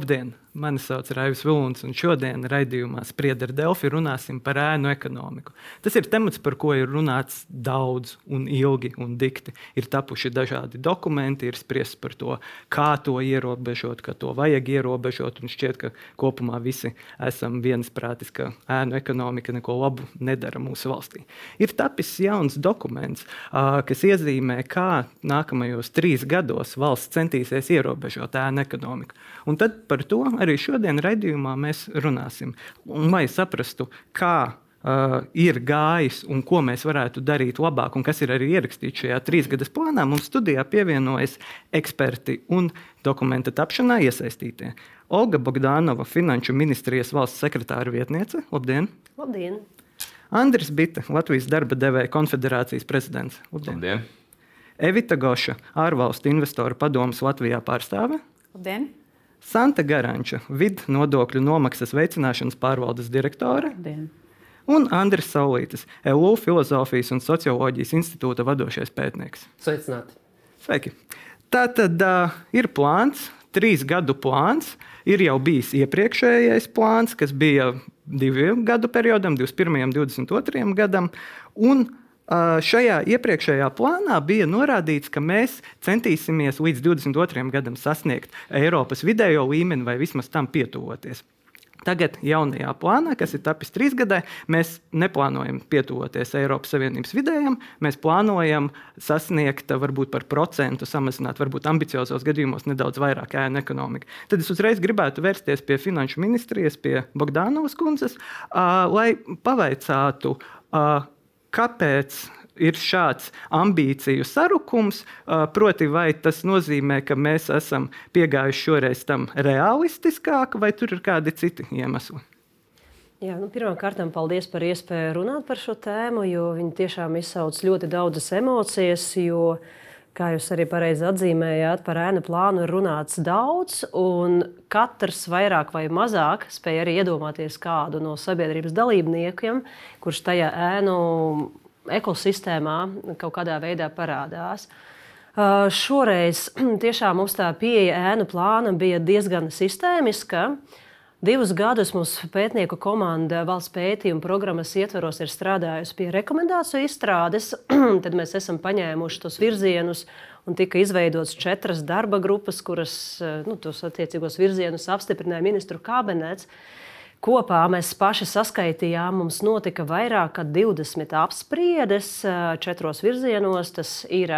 Labdien! Mani sauc Raivis Vilons, un šodien raidījumā Spriedzi ar Delfi runāsim par ēnu ekonomiku. Tas ir temats, par ko ir runāts daudz, un ilgi un dikti. Ir tapuši dažādi dokumenti, ir spriests par to, kā to ierobežot, ka to vajag ierobežot. Šķiet, ka kopumā visi esam viensprātis, ka ēnu ekonomika neko labu nedara mūsu valstī. Ir tapis jauns dokuments, kas iezīmē, kā nākamajos trīs gados valsts centīsies ierobežot ēnu ekonomiku. Un tad par to arī šodien raidījumā mēs runāsim. Un, lai saprastu, kā Uh, ir gājis un ko mēs varētu darīt labāk, un kas ir arī ierakstīts šajā trīsgadas plānā, mums studijā pievienojas eksperti un dokumenta tapšanā iesaistītie. Olga Bogdanova, Finanšu ministrijas valsts sekretāra vietniece. Labdien! Labdien! Andris Bita, Latvijas darba devēja konfederācijas prezidents. Labdien! Labdien. Evita Goša, ārvalstu investoru padomus Latvijā pārstāve. Labdien! Santa Garanča, vidu nodokļu nomaksas veicināšanas pārvaldes direktore. Labdien. Un Andris Saulītis, LU Filozofijas un Socioloģijas institūta vadošais pētnieks. Sveicināti! Sveiki! Tā tad uh, ir plāns, trīs gadu plāns. Ir jau bijis iepriekšējais plāns, kas bija divu gadu periodam, 21. un 22. gadam. Un Šajā iepriekšējā plānā bija norādīts, ka mēs centīsimies līdz 22. gadam sasniegt Eiropas vidējo līmeni vai vismaz tam pietuvoties. Tagad, jaunajā plānā, kas ir tapis trīs gadē, mēs neplānojam pietuvoties Eiropas Savienības vidējam. Mēs plānojam sasniegt, varbūt par procentu samazināt, varbūt ambiciozos gadījumos nedaudz vairāk ēnu ekonomiku. Tad es uzreiz gribētu vērsties pie Finanšu ministrijas, pie Bogdanovas kundzes, lai pavaicātu. Uh, kāpēc ir šāds ambīciju sarukums, proti, vai tas nozīmē, ka mēs esam piegājuši šoreiz tam realistiskāk, vai tur ir kādi citi iemesli? Jā, nu, Pirmkārt, paldies par iespēju runāt par šo tēmu, jo viņi tiešām izsauc ļoti daudzas emocijas. Jo, kā jūs arī pareizi atzīmējāt, par ēnu plānu ir runāts daudz, un katrs vairāk vai mazāk spēja arī iedomāties kādu no sabiedrības dalībniekiem, kurš tajā ēnu ekosistēmā kaut kādā veidā parādās. Uh, šoreiz tiešām mums tā pieeja ēnu plānam bija diezgan sistēmiska. Divus gadus mūsu pētnieku komanda valsts pētījuma programmas ietvaros ir strādājusi pie rekomendāciju izstrādes. Tad mēs esam paņēmuši tos virzienus un tika izveidotas četras darba grupas, kuras uh, nu, tos attiecīgos virzienus apstiprināja ministru kabinets. Kopā mēs paši saskaitījām, mums notika vairāk kā 20 apspriedes četros virzienos. Tas ir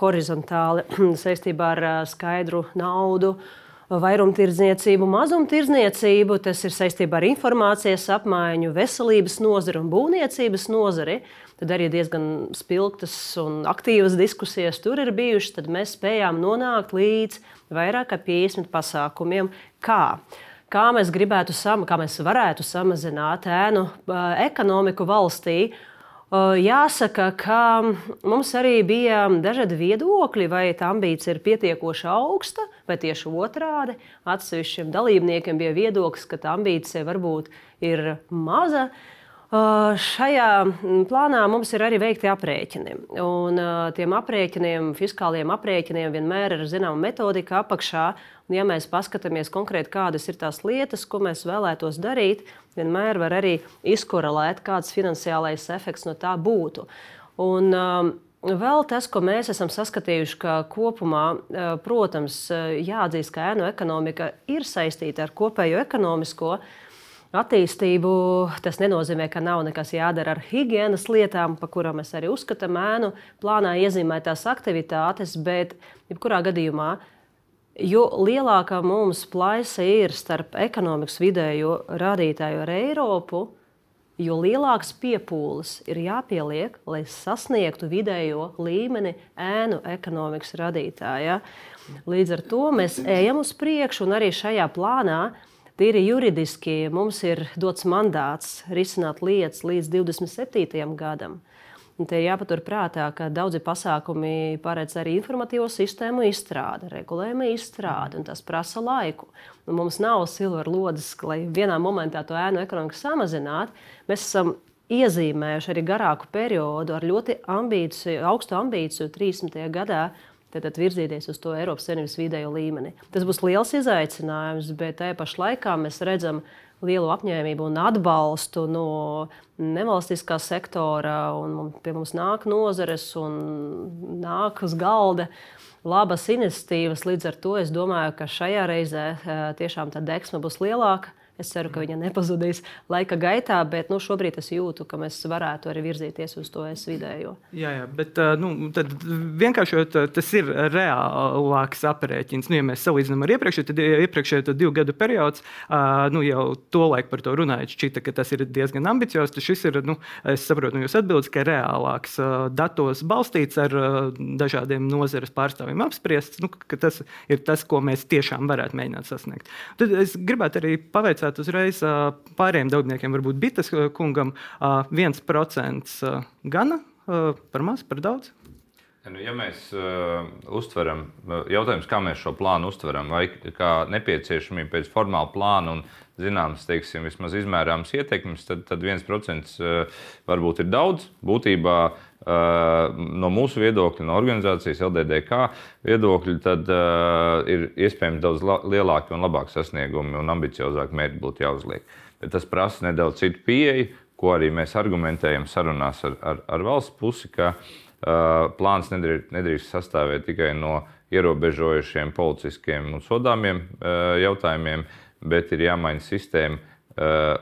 horizontāli saistībā ar skaidru naudu, vairumtirdzniecību, mazumtirdzniecību, tas ir saistībā ar informācijas apmaiņu, veselības nozari un būvniecības nozari. Tad arī diezgan spilgtas un aktīvas diskusijas tur ir bijušas. Tad mēs spējām nonākt līdz vairāk kā 50 pasākumiem. Kā? kā mēs gribētu, kā mēs varētu samazināt ēnu ekonomiku valstī. Jāsaka, ka mums arī bija dažādi viedokļi, vai tā ambīcija ir pietiekoši augsta, vai tieši otrādi. Atsevišķiem dalībniekiem bija viedoklis, ka tā ambīcija varbūt ir maza. Šajā plānā mums ir arī veikti aprēķini. Un tiem aprēķiniem, fiskāliem aprēķiniem, vienmēr ir zināma metodika apakšā. Un, ja mēs paskatāmies konkrēti, kādas ir tās lietas, ko mēs vēlētos darīt, vienmēr var arī izkorelēt, kāds finansiālais efekts no tā būtu. Un, um, Vēl tas, ko mēs esam saskatījuši, ka kopumā, uh, protams, uh, jāatzīst, ka ēnu ekonomika ir saistīta ar kopējo ekonomisko attīstību. Tas nenozīmē, ka nav nekas jādara ar higiēnas lietām, par kurām mēs arī uzskatām ēnu plānā iezīmētās aktivitātes, bet jebkurā gadījumā Jo lielākā mums plaisa ir starp ekonomikas vidējo rādītāju ar Eiropu, jo lielāks piepūles ir jāpieliek, lai sasniegtu vidējo līmeni ēnu ekonomikas radītājā. Līdz ar to mēs ejam uz priekšu, un arī šajā plānā tīri juridiski mums ir dots mandāts risināt lietas līdz 27. gadam. Un te ir jāpaturprātā, ka daudzi pasākumi paredz arī informatīvo sistēmu izstrādi, regulējuma izstrādi, un tas prasa laiku. Un mums nav silver lodes, lai vienā momentā to ēnu ekonomiku samazinātu. Mēs esam iezīmējuši arī garāku periodu ar ļoti ambīciju, augstu ambīciju 30. gadā. tad virzīties uz to Eiropas Savienības vidējo līmeni. Tas būs liels izaicinājums, bet tajā pašā laikā mēs redzam lielu apņēmību un atbalstu no nevalstiskā sektora. Pie mums nāk nozares un nāk uz galda labas iniciatīvas. Līdz ar to es domāju, ka šajā reizē eh, tiešām tā deksme būs lielāka. Es ceru, ka viņa nepazudīs laika gaitā, bet nu, šobrīd es jūtu, ka mēs varētu arī virzīties uz to es vidējo. Jā, jā bet nu, vienkāršot, tas ir reālāks aprēķins. Nu, ja mēs salīdzinām ar iepriekšējo, tad iepriekšējo divu gadu periods nu, jau to laiku par to runājot, šķita, ka tas ir diezgan ambiciozs. Šis ir, nu, es saprotu no jūsu atbildes, ka reālāks datos balstīts ar dažādiem nozares pārstāvjiem apspriests. Nu, tas ir tas, ko mēs tiešām varētu mēģināt sasniegt. Tad es gribētu arī pavaicāt vaicāt uzreiz pārējiem dalībniekiem, varbūt Bitas kungam, viens procents gana par maz, par daudz. Nu, ja mēs uh, uztveram, jautājums, kā mēs šo plānu uztveram, vai kā nepieciešamību pēc formāla plāna un zināmas, teiksim, vismaz izmērāmas ietekmes, tad, tad 1% uh, varbūt ir daudz. Būtībā uh, no mūsu viedokļa, no organizācijas LDDK viedokļa, tad uh, ir iespējams daudz lielāki un labāki sasniegumi un ambiciozāki mērķi būtu jāuzliek. Bet tas prasa nedaudz citu pieeju, ko arī mēs argumentējam sarunās ar, ar, ar valsts pusi. Ka, uh, plāns nedrīkst, nedrīkst sastāvēt tikai no ierobežojušiem policiskiem un sodāmiem jautājumiem, bet ir jāmaina sistēma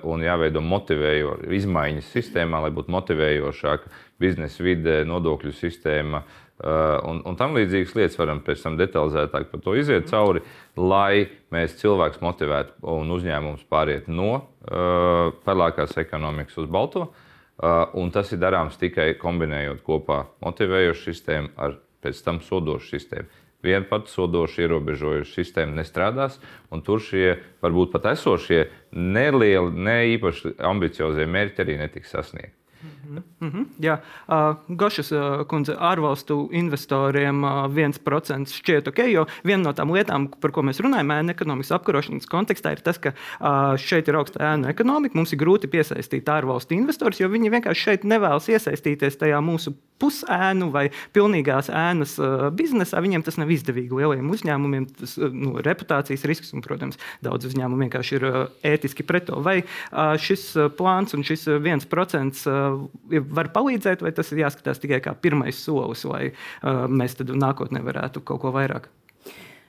un jāveido motivējoša izmaiņas sistēmā, lai būtu motivējošāka biznesa vide, nodokļu sistēma. Un, un tam līdzīgas lietas varam pēc tam detalizētāk par to iziet cauri, lai mēs cilvēkus motivētu un uzņēmumus pāriet no uh, pelēkās ekonomikas uz balto. Uh, Uh, un tas ir darāms tikai kombinējot kopā motivējošu sistēmu ar pēc tam sodošu sistēmu. Viena pati sodoša, ierobežojoša sistēma nestrādās, tur šie varbūt pat esošie nelieli, ne īpaši ambiciozie mērķi arī netiks sasniegti. Mm -hmm, jā, uh, Gošas uh, kundze, ārvalstu investoriem uh, 1% šķiet ok, jo viena no tām lietām, par ko mēs runājam, ēnu ekonomikas apkarošanas kontekstā, ir tas, ka uh, šeit ir augsta ēnu ekonomika. Mums ir grūti piesaistīt ārvalstu investorus, jo viņi vienkārši šeit nevēlas iesaistīties tajā mūsu pusēnu vai pilnīgās ēnas uh, biznesā. Viņiem tas nav izdevīgi lieliem uzņēmumiem, tas uh, nu, reputācijas risks, un, protams, daudz uzņēmumu vienkārši ir uh, ētiski pret to. Vai uh, šis plāns un šis 1% uh, var palīdzēt, vai tas ir jāskatās tikai kā pirmais solis, lai uh, mēs tad nākotnē varētu kaut ko vairāk?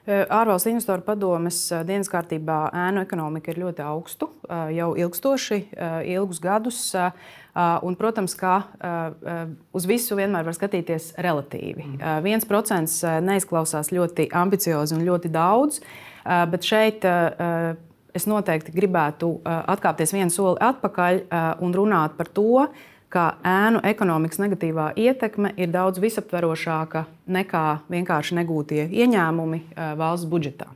Ārvalstu investoru padomes dienas kārtībā ēnu ekonomika ir ļoti augstu, jau ilgstoši, ilgus gadus. Un, protams, ka uz visu vienmēr var skatīties relatīvi. Viens procents neizklausās ļoti ambiciozi un ļoti daudz, bet šeit es noteikti gribētu atkāpties vienu soli atpakaļ un runāt par to, ka ēnu ekonomikas negatīvā ietekme ir daudz visaptverošāka nekā vienkārši negūtie ieņēmumi eh, valsts budžetā.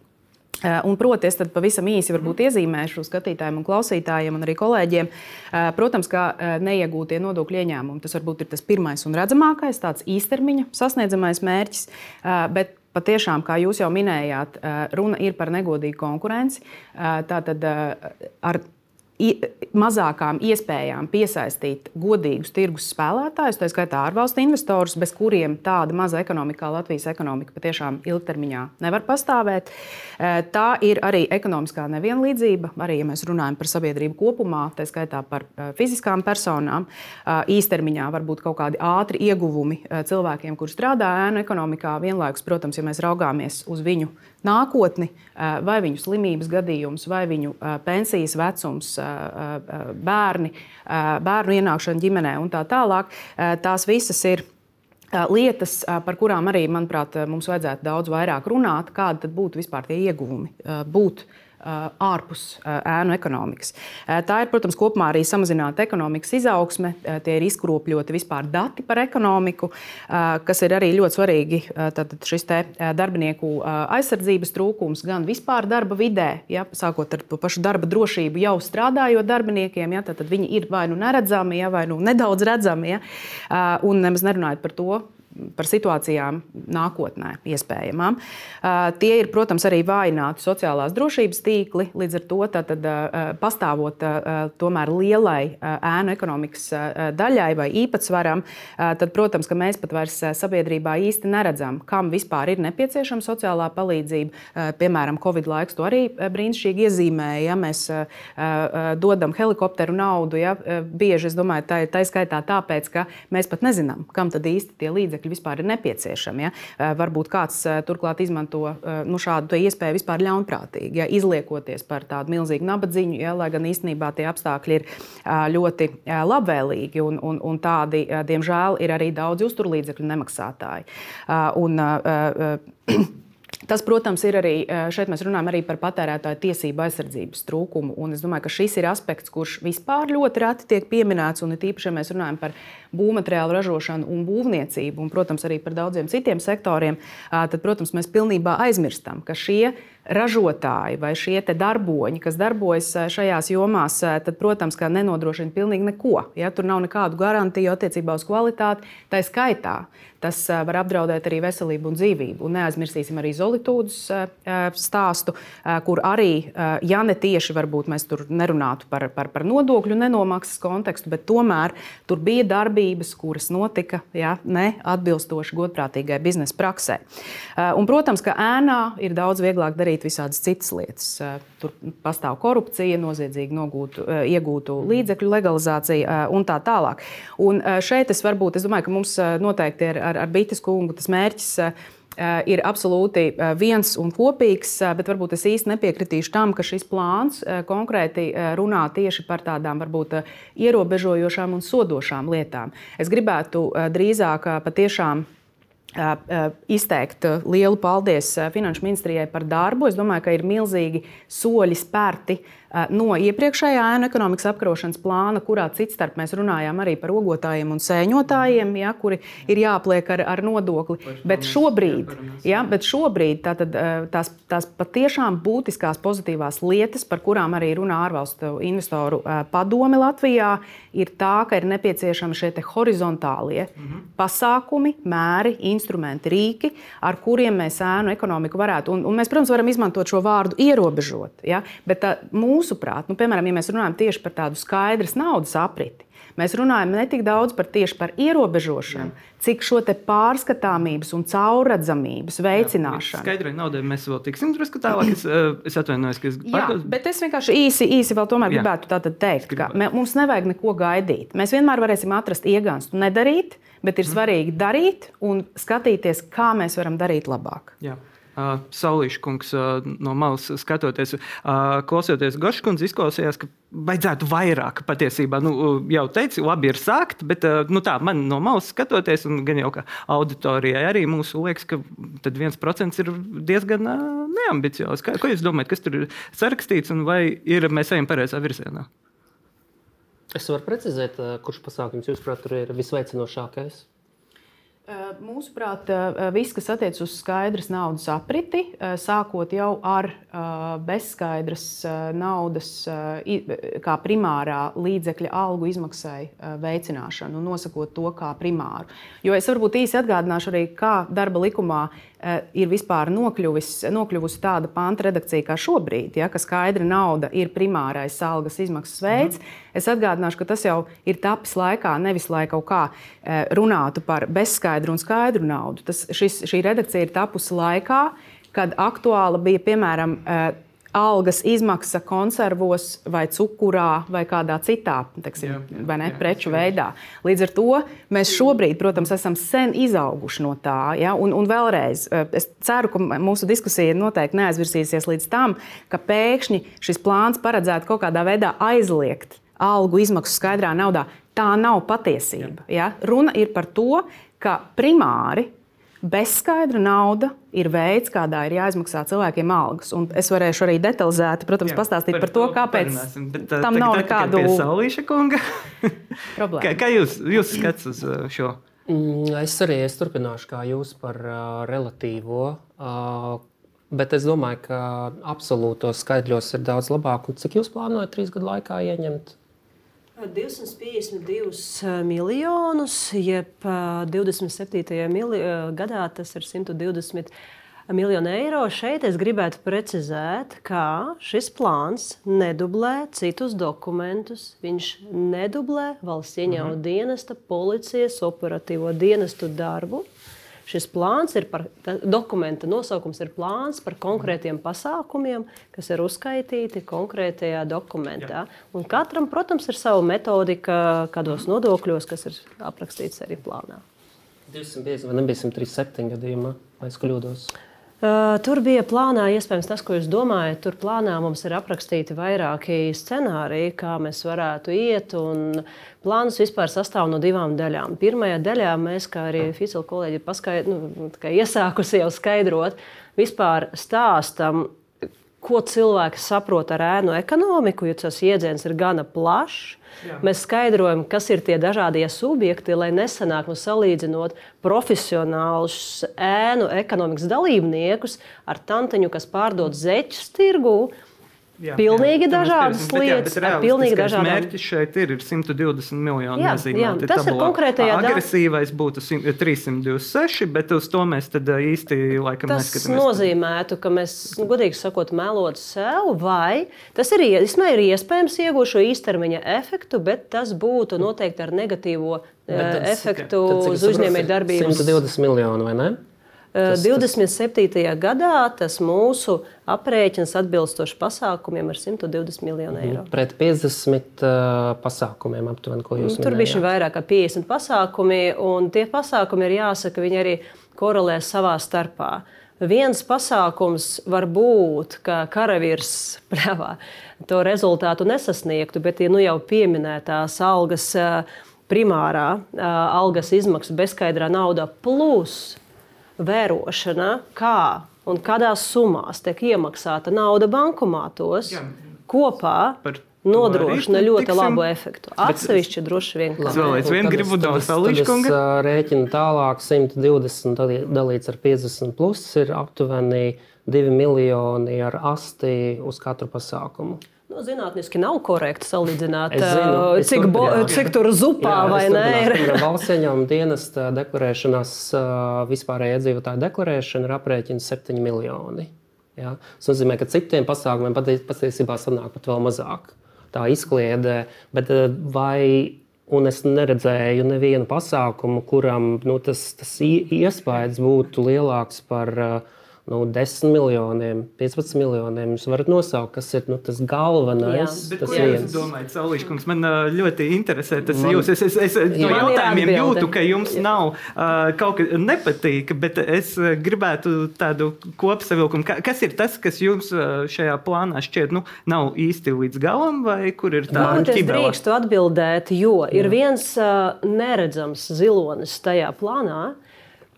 Eh, un, proti, es pavisam īsi iezīmēšu skatītājiem, un klausītājiem un arī kolēģiem. Eh, protams, ka neiegūtie nodokļu ieņēmumi tas varbūt ir tas pirmais un redzamākais, tāds īstermiņa sasniedzamais mērķis. Bet patiešām, kā jūs jau minējāt, runa ir par negodīgu konkurenci. Tātad ar mazākām iespējām piesaistīt godīgus tirgus spēlētājus, tā skaitā ārvalstu investorus, bez kuriem tāda maza ekonomika kā Latvijas ekonomika patiešām ilgtermiņā nevar pastāvēt. E, tā ir arī ekonomiskā nevienlīdzība, arī ja mēs runājam par sabiedrību kopumā, tā skaitā par e, fiziskām personām. E, īstermiņā var būt kaut kādi ātri ieguvumi cilvēkiem, kuriem strādā ēnu ekonomikā. Vienlaikus, protams, ja mēs raugāmies uz viņu nākotni, vai viņu slimības gadījums, vai viņu pensijas vecums, bērni, bērnu ienākšana ģimenē un tā tālāk. Tās visas ir lietas, par kurām arī, manuprāt, mums vajadzētu daudz vairāk runāt, kādi būtu vispār tie ieguvumi būt ārpus ēnu ekonomikas. Tā ir, protams, kopumā arī samazināta ekonomikas izaugsme, tie ir izkropļoti vispār dati par ekonomiku, kas ir arī ļoti svarīgi. Tad šis darbinieku aizsardzības trūkums gan vispār darba vidē, ja, sākot ar pašu darba drošību, jau strādājot darbiniekiem, ja, tad viņi ir vai nu neredzami, ja, vai nu nedaudz redzami. Ja, un nemaz nerunājot par to, par situācijām nākotnē iespējamām. Tie ir, protams, arī vājināti sociālās drošības tīkli. Līdz ar to tātad, pastāvot tomēr lielai ēnu ekonomikas daļai vai īpatsvaram, tad, protams, ka mēs pat vairs sabiedrībā īsti neredzam, kam vispār ir nepieciešama sociālā palīdzība. Piemēram, Covid laiks to arī brīnišķīgi iezīmēja. Ja mēs dodam helikopteru naudu, ja, bieži es domāju, tā ir tā skaitā tāpēc, ka mēs pat nezinām, kam tad īsti tie līdzekļi vispār ir nepieciešami. Ja? Eh, varbūt kāds eh, turklāt izmanto eh, nu, šādu iespēju vispār ļaunprātīgi, ja? izliekoties par tādu milzīgu nabadzību, ja? lai gan īstenībā tie apstākļi ir ļoti labvēlīgi un, un, un tādi, diemžēl, ir arī daudzi uzturlīdzekļu nemaksātāji. Un, Tas, protams, ir arī šeit mēs runājam par patērētāju tiesību aizsardzības trūkumu. Es domāju, ka šis ir aspekts, kurš vispār ļoti reti tiek pieminēts. Un tīpaši, ja mēs runājam par būvmateriālu ražošanu un būvniecību, un, protams, arī par daudziem citiem sektoriem, tad, protams, mēs pilnībā aizmirstam, ka šie ražotāji vai šie darboņi, kas darbojas šajās jomās, tad, protams, nenodrošina pilnīgi neko. Ja? Tur nav nekādu garantiju attiecībā uz kvalitāti. Tā skaitā Tas var apdraudēt arī veselību un dzīvību. Un neaizmirsīsim arī Zolītūdas stāstu, kur arī, ja ne tieši varbūt mēs tur nerunātu par, par, par nodokļu nenomaksas kontekstu, bet tomēr tur bija darbības, kuras notika ja, neatbilstoši godprātīgai biznesa praksē. Un, protams, ka ēnā ir daudz vieglāk darīt visādas citas lietas. Tur pastāv korupcija, noziedzīgi nogūtu, iegūtu līdzekļu legalizācija un tā tālāk. Un šeit es varbūt, es domāju, ka mums noteikti ir ar, ar Bites kungu tas mērķis ir absolūti viens un kopīgs, bet varbūt es īsti nepiekritīšu tam, ka šis plāns konkrēti runā tieši par tādām varbūt ierobežojošām un sodošām lietām. Es gribētu drīzāk patiešām izteikt lielu paldies Finanšu ministrijai par darbu. Es domāju, ka ir milzīgi soļi spērti no iepriekšējā ēnu ekonomikas apkarošanas plāna, kurā citstarp mēs runājām arī par ogotājiem un sēņotājiem, ja, kuri ir jāpliek ar, ar nodokli. Bet šobrīd, ja, bet šobrīd tātad, eh, tās, tās patiešām būtiskās pozitīvās lietas, par kurām arī runā ārvalstu investoru eh, padome Latvijā, ir tā, ka ir nepieciešami šie horizontālie mhm. pasākumi, mēri, instrumenti, rīki, ar kuriem mēs ēnu ekonomiku varētu. Un, un mēs, protams, varam izmantot šo vārdu ierobežot. Ja, bet tā, mūsu mūsuprāt, nu, piemēram, ja mēs runājam tieši par tādu skaidras naudas apriti, mēs runājam ne tik daudz par tieši par ierobežošanu, Jā. cik šo pārskatāmības un caurredzamības veicināšanu. Skaidrai naudai mēs vēl tiksim drusku tālāk. Es, eh, es atvainojos, ka es. Jā, bet es vienkārši īsi, īsi vēl tomēr Jā. gribētu teikt, ka mums nevajag neko gaidīt. Mēs vienmēr varēsim atrast iegānstu nedarīt, bet ir mm. svarīgi darīt un skatīties, kā mēs varam darīt labāk. Jā. Uh, Saulīša kungs uh, no malas skatoties, uh, klausoties Goškundas, izklausījās, ka vajadzētu vairāk patiesībā. Nu, jau teicu, labi ir sākt, bet nu, tā man no malas skatoties, un gan jau kā auditorijai arī mūsu liekas, ka viens procents ir diezgan neambiciozs. Kā, ko jūs domājat, kas tur ir sarakstīts un vai ir, mēs ejam pareizā virzienā? Es varu precizēt, kurš pasākums, jūsuprāt, ir visveicinošākais? Mūsuprāt, viss, kas attiecas uz skaidras naudas apriti, sākot jau ar bezskaidras naudas, kā primārā līdzekļa algu izmaksai veicināšanu, nosakot to kā primāru. Jo es varbūt īsi atgādināšu arī, kā darba likumā Eh, ir vispār nokļuvis, nokļuvusi tāda panta redakcija kā šobrīd, ja, ka skaidra nauda ir primārais algas izmaksas veids. Mm. Es atgādināšu, ka tas jau ir tapis laikā, nevis lai kaut kā eh, runātu par bezskaidru un skaidru naudu. Tas, šis, šī redakcija ir tapusi laikā, kad aktuāla bija piemēram eh, algas izmaksa konservos, vai cukurā, vai kādā citā teksim, jā, jā, ne, jā, preču jā. veidā. Līdz ar to mēs šobrīd, protams, esam sen izauguši no tā. Ja? Un, un vēlreiz, eh, es ceru, ka mūsu diskusija noteikti neaizvirsīsies līdz tam, ka pēkšņi šis plāns paredzētu kaut kādā veidā aizliegt algu izmaksu skaidrā naudā. Tā nav patiesība. Ja? Runa ir par to, ka primāri Bezskaidra nauda ir veids, kādā ir jāizmaksā cilvēkiem algas. Un es varēšu arī detalizēti, protams, Jā, pastāstīt par, par to, kāpēc bet, tā, tam nav nekādu Saulīša kunga problēmu. kā, kā jūs, jūs skats uz šo? Mm, es arī es turpināšu kā jūs par uh, relatīvo. Uh, Bet es domāju, ka absolūtos skaidros ir daudz labāk. Un cik jūs plānojat trīs gadu laikā ieņemt 252 miljonus, jeb 27. Mili gadā tas ir 120 miljonu eiro. Šeit es gribētu precizēt, ka šis plāns nedublē citus dokumentus. Viņš nedublē valsts ieņēmuma mhm. dienesta, policijas, operatīvo dienestu darbu. Šis plāns ir par dokumenta nosaukums, ir plāns par konkrētiem pasākumiem, kas ir uzskaitīti konkrētajā dokumentā. Un katram, protams, ir sava metodika, kādos nodokļos, kas ir aprakstīts arī plānā. 250 vai nebija 137 gadījumā, vai es kļūdos? Uh, tur bija plānā, iespējams, tas, ko jūs domājat. Tur plānā mums ir aprakstīti vairāki scenāriji, kā mēs varētu iet. Plāns vispār sastāv no divām daļām. Pirmajā daļā mēs, kā arī Ficela kolēģi, paskaid, nu, iesākusi jau skaidrot, vispār stāstam, ko cilvēki saprot ar ēnu ekonomiku, jo tas jēdziens ir gana plašs. Jā. Mēs skaidrojam, kas ir tie dažādie subjekti, lai nesanāk nu, salīdzinot profesionālus ēnu ekonomikas dalībniekus ar tanteņu, kas pārdod zeķus tirgū. Jā, pilnīgi jā, dažādas bet, lietas. Jā, bet pilnīgi dažādas mērķis šeit ir, ir 120 miljoni. Jā, jā, tas tabulā. ir konkrētajā daļā. Agresīvais būtu 326, bet uz to mēs tad īsti laikam tas neskatāmies. Tas nozīmētu, ka mēs, nu, godīgi sakot, melot sev, vai tas ir, ir iespējams iegūt šo īstermiņa efektu, bet tas būtu noteikti ar negatīvo bet efektu uz uzņēmēju darbību. 120 miljoni vai ne? Tas, 27. Tas... gadā tas mūsu aprēķins atbilstoši pasākumiem ir 120 miljoni mhm. eiro. Pret 50 uh, pasākumiem aptuveni, ko jūs minējāt. Tur bija vairāk kā 50 pasākumi, un tie pasākumi ir jāsaka, viņi arī korelē savā starpā. Viens pasākums var būt, ka karavīrs pļāvā, to rezultātu nesasniegtu, bet ja nu jau pieminētās algas primārā algas izmaksu bezskaidrā naudā plus vērošana, kā un kādās summās tiek iemaksāta nauda bankomātos Jā. kopā. Par nodrošina ļoti tiksim. labu efektu. Atsevišķi droši vien. Es vēl aizvien gribu daudz salīdzinājumu. Rēķinu tālāk 120 dalīts ar 50 plus ir aptuveni 2 miljoni ar asti uz katru pasākumu. Nu, zinātniski nav korekti salīdzināt, zinu, cik, bo, cik tur zupā jā, vai nē. Valsts ieņēmuma dienesta deklarēšanas vispārējā iedzīvotāja deklarēšana ir aprēķina 7 miljoni. Ja? Tas nozīmē, ka citiem pasākumiem patiesībā sanāk pat vēl mazāk. Tā izkliedē, bet vai Un es neredzēju nevienu pasākumu, kuram nu, tas, tas iespējas būtu lielāks par uh, nu, 10 miljoniem, 15 miljoniem. Jūs varat nosaukt, kas ir nu, tas galvenais. Jā, tas jā, es domāju, Saulīškungs, man uh, ļoti interesē tas man, jūs. Es, es, es no jā, jautājumiem jūtu, ka jums jā. nav uh, kaut kas nepatīk, bet es gribētu tādu kopsavilkumu. Ka, kas ir tas, kas jums šajā plānā šķiet, nu, nav īsti līdz galam, vai kur ir tā līnija? Es drīkstu atbildēt, jo jā. ir viens uh, neredzams zilonis tajā plānā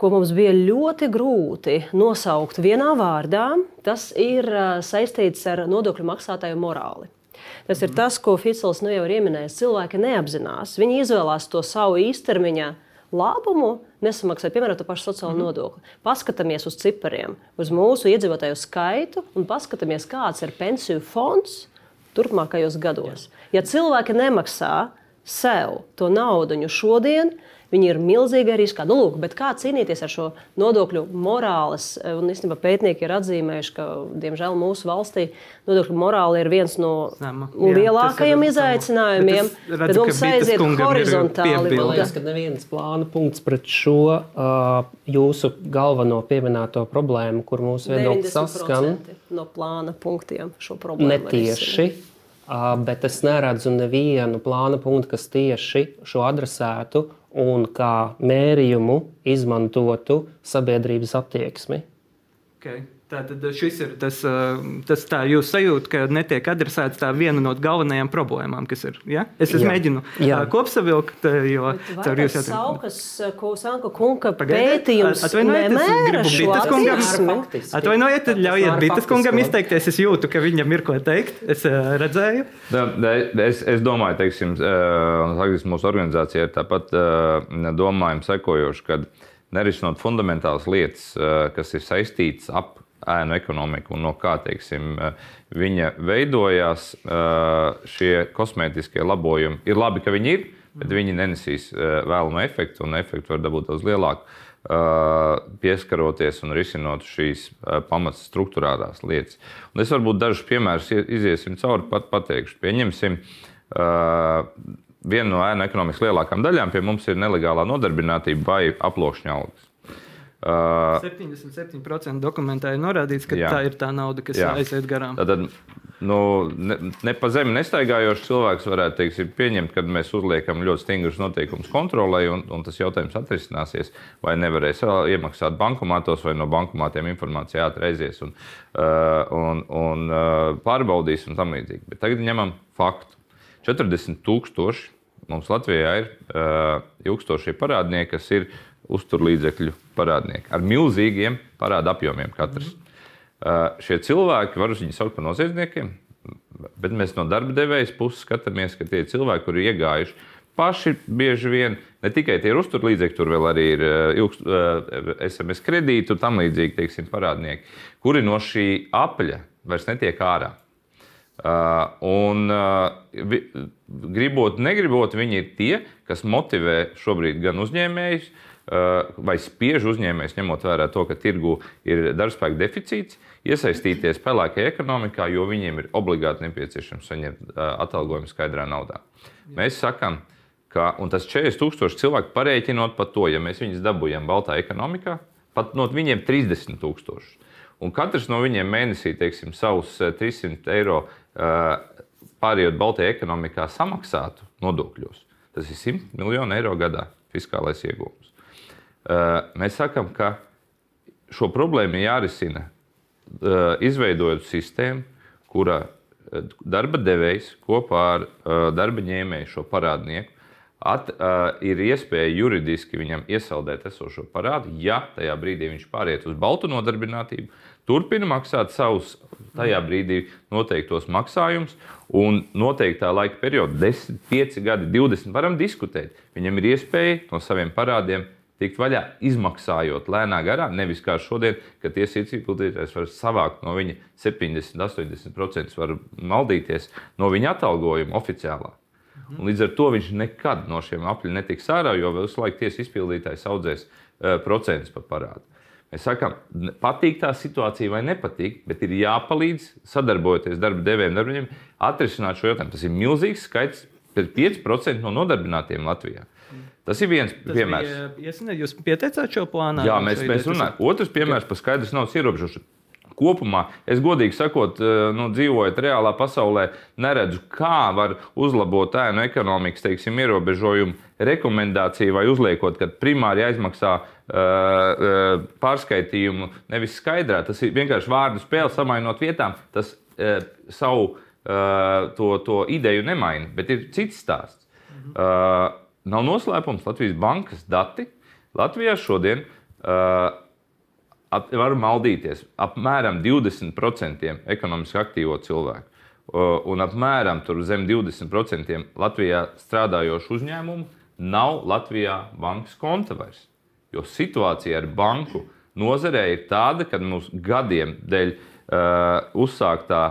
ko mums bija ļoti grūti nosaukt vienā vārdā, tas ir saistīts ar nodokļu maksātāju morāli. Tas ir tas, ko Ficels nu jau ir ieminējis. Cilvēki neapzinās. Viņi izvēlās to savu īstermiņa labumu, nesamaksāt, piemēram, to pašu sociālo mm -hmm. nodokli. Paskatāmies uz cipariem, uz mūsu iedzīvotāju skaitu un paskatāmies, kāds ir pensiju fonds turpmākajos gados. Jā. Ja cilvēki nemaksā sev to naudu šodien, Viņi ir milzīga riskā. Nu, lūk, kā cīnīties ar šo nodokļu morāles? Un īstenībā pētnieki ir atzīmējuši, ka, diemžēl, mūsu valstī nodokļu morāli ir viens no Zema. lielākajiem Jā, izaicinājumiem. Tad mums aiziet horizontāli. Man liekas, ka neviens plāna punkts pret šo uh, jūsu galveno pieminēto problēmu, kur mūsu viedoklis saskan. No plāna punktiem šo problēmu. Netieši. Bet es neredzu nevienu plāna punktu, kas tieši šo adresētu un kā mērījumu izmantotu sabiedrības attieksmi. Okay. Tātad šis ir tas, tas tā jūs sajūta, ka netiek adresēts tā viena no galvenajām problēmām, kas ir. Ja? Es, es Jā. mēģinu Jā. kopsavilkt, jo caur jūs. Saukas, ko Sanka kunga pētījums Atvainojiet, es gribu Bitas kungam. Atvainojiet, ļaujiet Bitas kungam izteikties. Es jūtu, ka viņam ir ko teikt. Es redzēju. Da, es, es domāju, teiksim, mūsu organizācija ir tāpat domājuma sekojoša, ka nerisinot fundamentālas lietas, kas ir saistītas ap ēnu ekonomika un no kā teiksim, viņa veidojās, šie kosmētiskie labojumi ir labi, ka viņi ir, bet viņi nenesīs vēlamo efektu, un efektu var dabūt daudz lielāku. Pieskaroties un risinot šīs pamatas struktūrālās lietas. Un es varbūt dažus piemērus iziesim cauri, pat pateikšu. Pieņemsim, viena no ēnu ekonomikas lielākajām daļām pie mums ir nelegālā nodarbinātība vai aploksņa algas. Uh, 77% dokumentā ir norādīts, ka jā. tā ir tā nauda, kas jā. aiziet garām. Tad, nu, ne, ne pa zemi nestaigājošs cilvēks varētu teiksim, pieņemt, ka mēs uzliekam ļoti stingrus noteikumus kontrolē, un, un tas jautājums atrisināsies, vai nevarēs iemaksāt bankomātos, vai no bankomātiem informācija ātraizies un, uh, un, un uh, pārbaudīs un tam līdzīgi. Bet tagad ņemam faktu. 40 tūkstoši mums Latvijā ir uh, ilgstošie parādnieki, kas ir uzturlīdzekļu parādnieki ar milzīgiem parāda apjomiem katrs. Mm. Uh, šie cilvēki, var viņus saukt par noziedzniekiem, bet mēs no darba devējas puses skatāmies, ka tie cilvēki, kuri ir iegājuši paši bieži vien, ne tikai tie ir uzturlīdzekļi, tur vēl arī ir uh, ilgst, uh, SMS kredīti un tam līdzīgi teiksim, parādnieki, kuri no šī apļa vairs netiek ārā. Uh, un, uh, vi, gribot, negribot, viņi ir tie, kas motivē šobrīd gan uzņēmējus, uh, vai spiež uzņēmējus, ņemot vērā to, ka tirgu ir darbspēka deficīts, iesaistīties pelēkajā ekonomikā, jo viņiem ir obligāti nepieciešams saņemt atalgojumu skaidrā naudā. Mēs sakām, ka tas 40,000 cilvēku parēķinot par to, ja mēs viņus dabūjam baltā ekonomikā, pat no viņiem 30,000. Un katrs no viņiem mēnesī teiksim, savus 300 eiro pārējot Baltijā ekonomikā samaksātu nodokļos, tas ir 100 miljoni eiro gadā fiskālais iegūms. Mēs sakām, ka šo problēmu jārisina izveidojot sistēmu, kura darba devējs kopā ar darba ņēmēju šo parādnieku at, uh, ir iespēja juridiski viņam iesaldēt esošo parādu, ja tajā brīdī viņš pāriet uz baltu nodarbinātību, turpina maksāt savus tajā brīdī noteiktos maksājumus, un noteiktā laika periodā, 10, 5 gadi, 20, varam diskutēt. Viņam ir iespēja no saviem parādiem tikt vaļā, izmaksājot lēnā garā. Nevis kā šodien, kad tiesību izpildītājs var savākt no viņa 70, 80% var maldīties no viņa atalgojuma oficiālā. Un līdz ar to viņš nekad no šiem apļiem netiks ārā, jo visu laiku tiesību izpildītājs audzēs uh, procentus par parādu. Mēs sakām, patīk tā situācija vai nepatīk, bet ir jāpalīdz sadarbojoties darba devējiem, darbiem, atrisināt šo jautājumu. Tas ir milzīgs skaits, 5% no nodarbinātiem Latvijā. Tas ir viens Tas piemērs. Bija, ja jūs pieteicāt šo plānu? Jā, mēs, mēs runājam. Otrs piemērs par skaidrs naudas ierobežošanu. Kopumā, es godīgi sakot, nu, dzīvojot reālā pasaulē, neredzu, kā var uzlabot ēnu ekonomikas teiksim, ierobežojumu rekomendāciju vai uzliekot, ka primāri jāizmaksā uh, pārskaitījumu nevis skaidrā. Tas ir vienkārši vārdu spēle, samainot vietām. Tas uh, savu uh, to, to ideju nemaina, bet ir cits stāsts. Uh, nav noslēpums Latvijas bankas dati. Latvijā šodien uh, ap, var maldīties apmēram 20% ekonomiski aktīvo cilvēku. Un apmēram zem 20% Latvijā strādājošu uzņēmumu nav Latvijā bankas konta vairs. Jo situācija ar banku nozarē ir tāda, ka mums gadiem dēļ uh, uzsāktā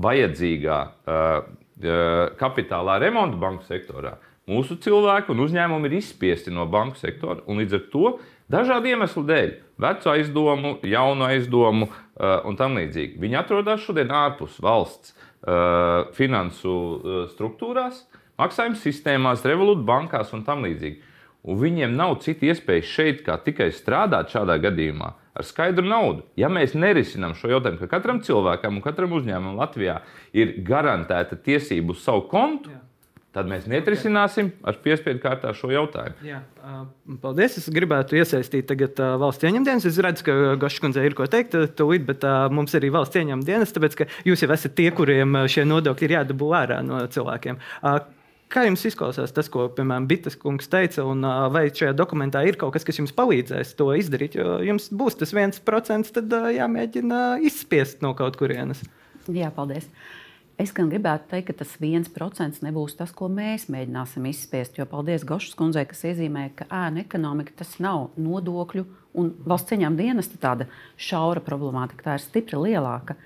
vajadzīgā uh, uh, kapitālā remonta banku sektorā mūsu cilvēki un uzņēmumi ir izspiesti no banku sektora. Līdz ar to dažādu iemeslu dēļ, vecu aizdomu, jaunu aizdomu uh, un tam līdzīgi, viņi atrodas šodien ārpus valsts uh, finansu uh, struktūrās, maksājuma sistēmās, revolūta bankās un tam līdzīgi. Un viņiem nav citu iespēju šeit, kā tikai strādāt šādā gadījumā ar skaidru naudu. Ja mēs nerisinām šo jautājumu, ka katram cilvēkam un katram uzņēmumam Latvijā ir garantēta tiesība uz savu kontu, Jā tad mēs netrisināsim ar piespiedu kārtā šo jautājumu. Jā, paldies. Es gribētu iesaistīt tagad valsts ieņemdienas. Es redzu, ka Gaškundzei ir ko teikt, tūlīt, bet mums arī valsts ieņem dienas, tāpēc ka jūs jau esat tie, kuriem šie nodokļi ir jādabū ārā no cilvēkiem. Kā jums izklausās tas, ko, piemēram, Bitas kungs teica, un vai šajā dokumentā ir kaut kas, kas jums palīdzēs to izdarīt? Jo jums būs tas viens procents, tad jāmēģina izspiest no kaut kurienes. Jā, paldies. Es gan gribētu teikt, ka tas viens procents nebūs tas, ko mēs mēģināsim izspiest. Jo paldies Gošas kundzei, kas iezīmē, ka ēna ekonomika tas nav nodokļu un valsts cieņām dienesta tāda šaura problemātika. Tā ir stipri lielāka.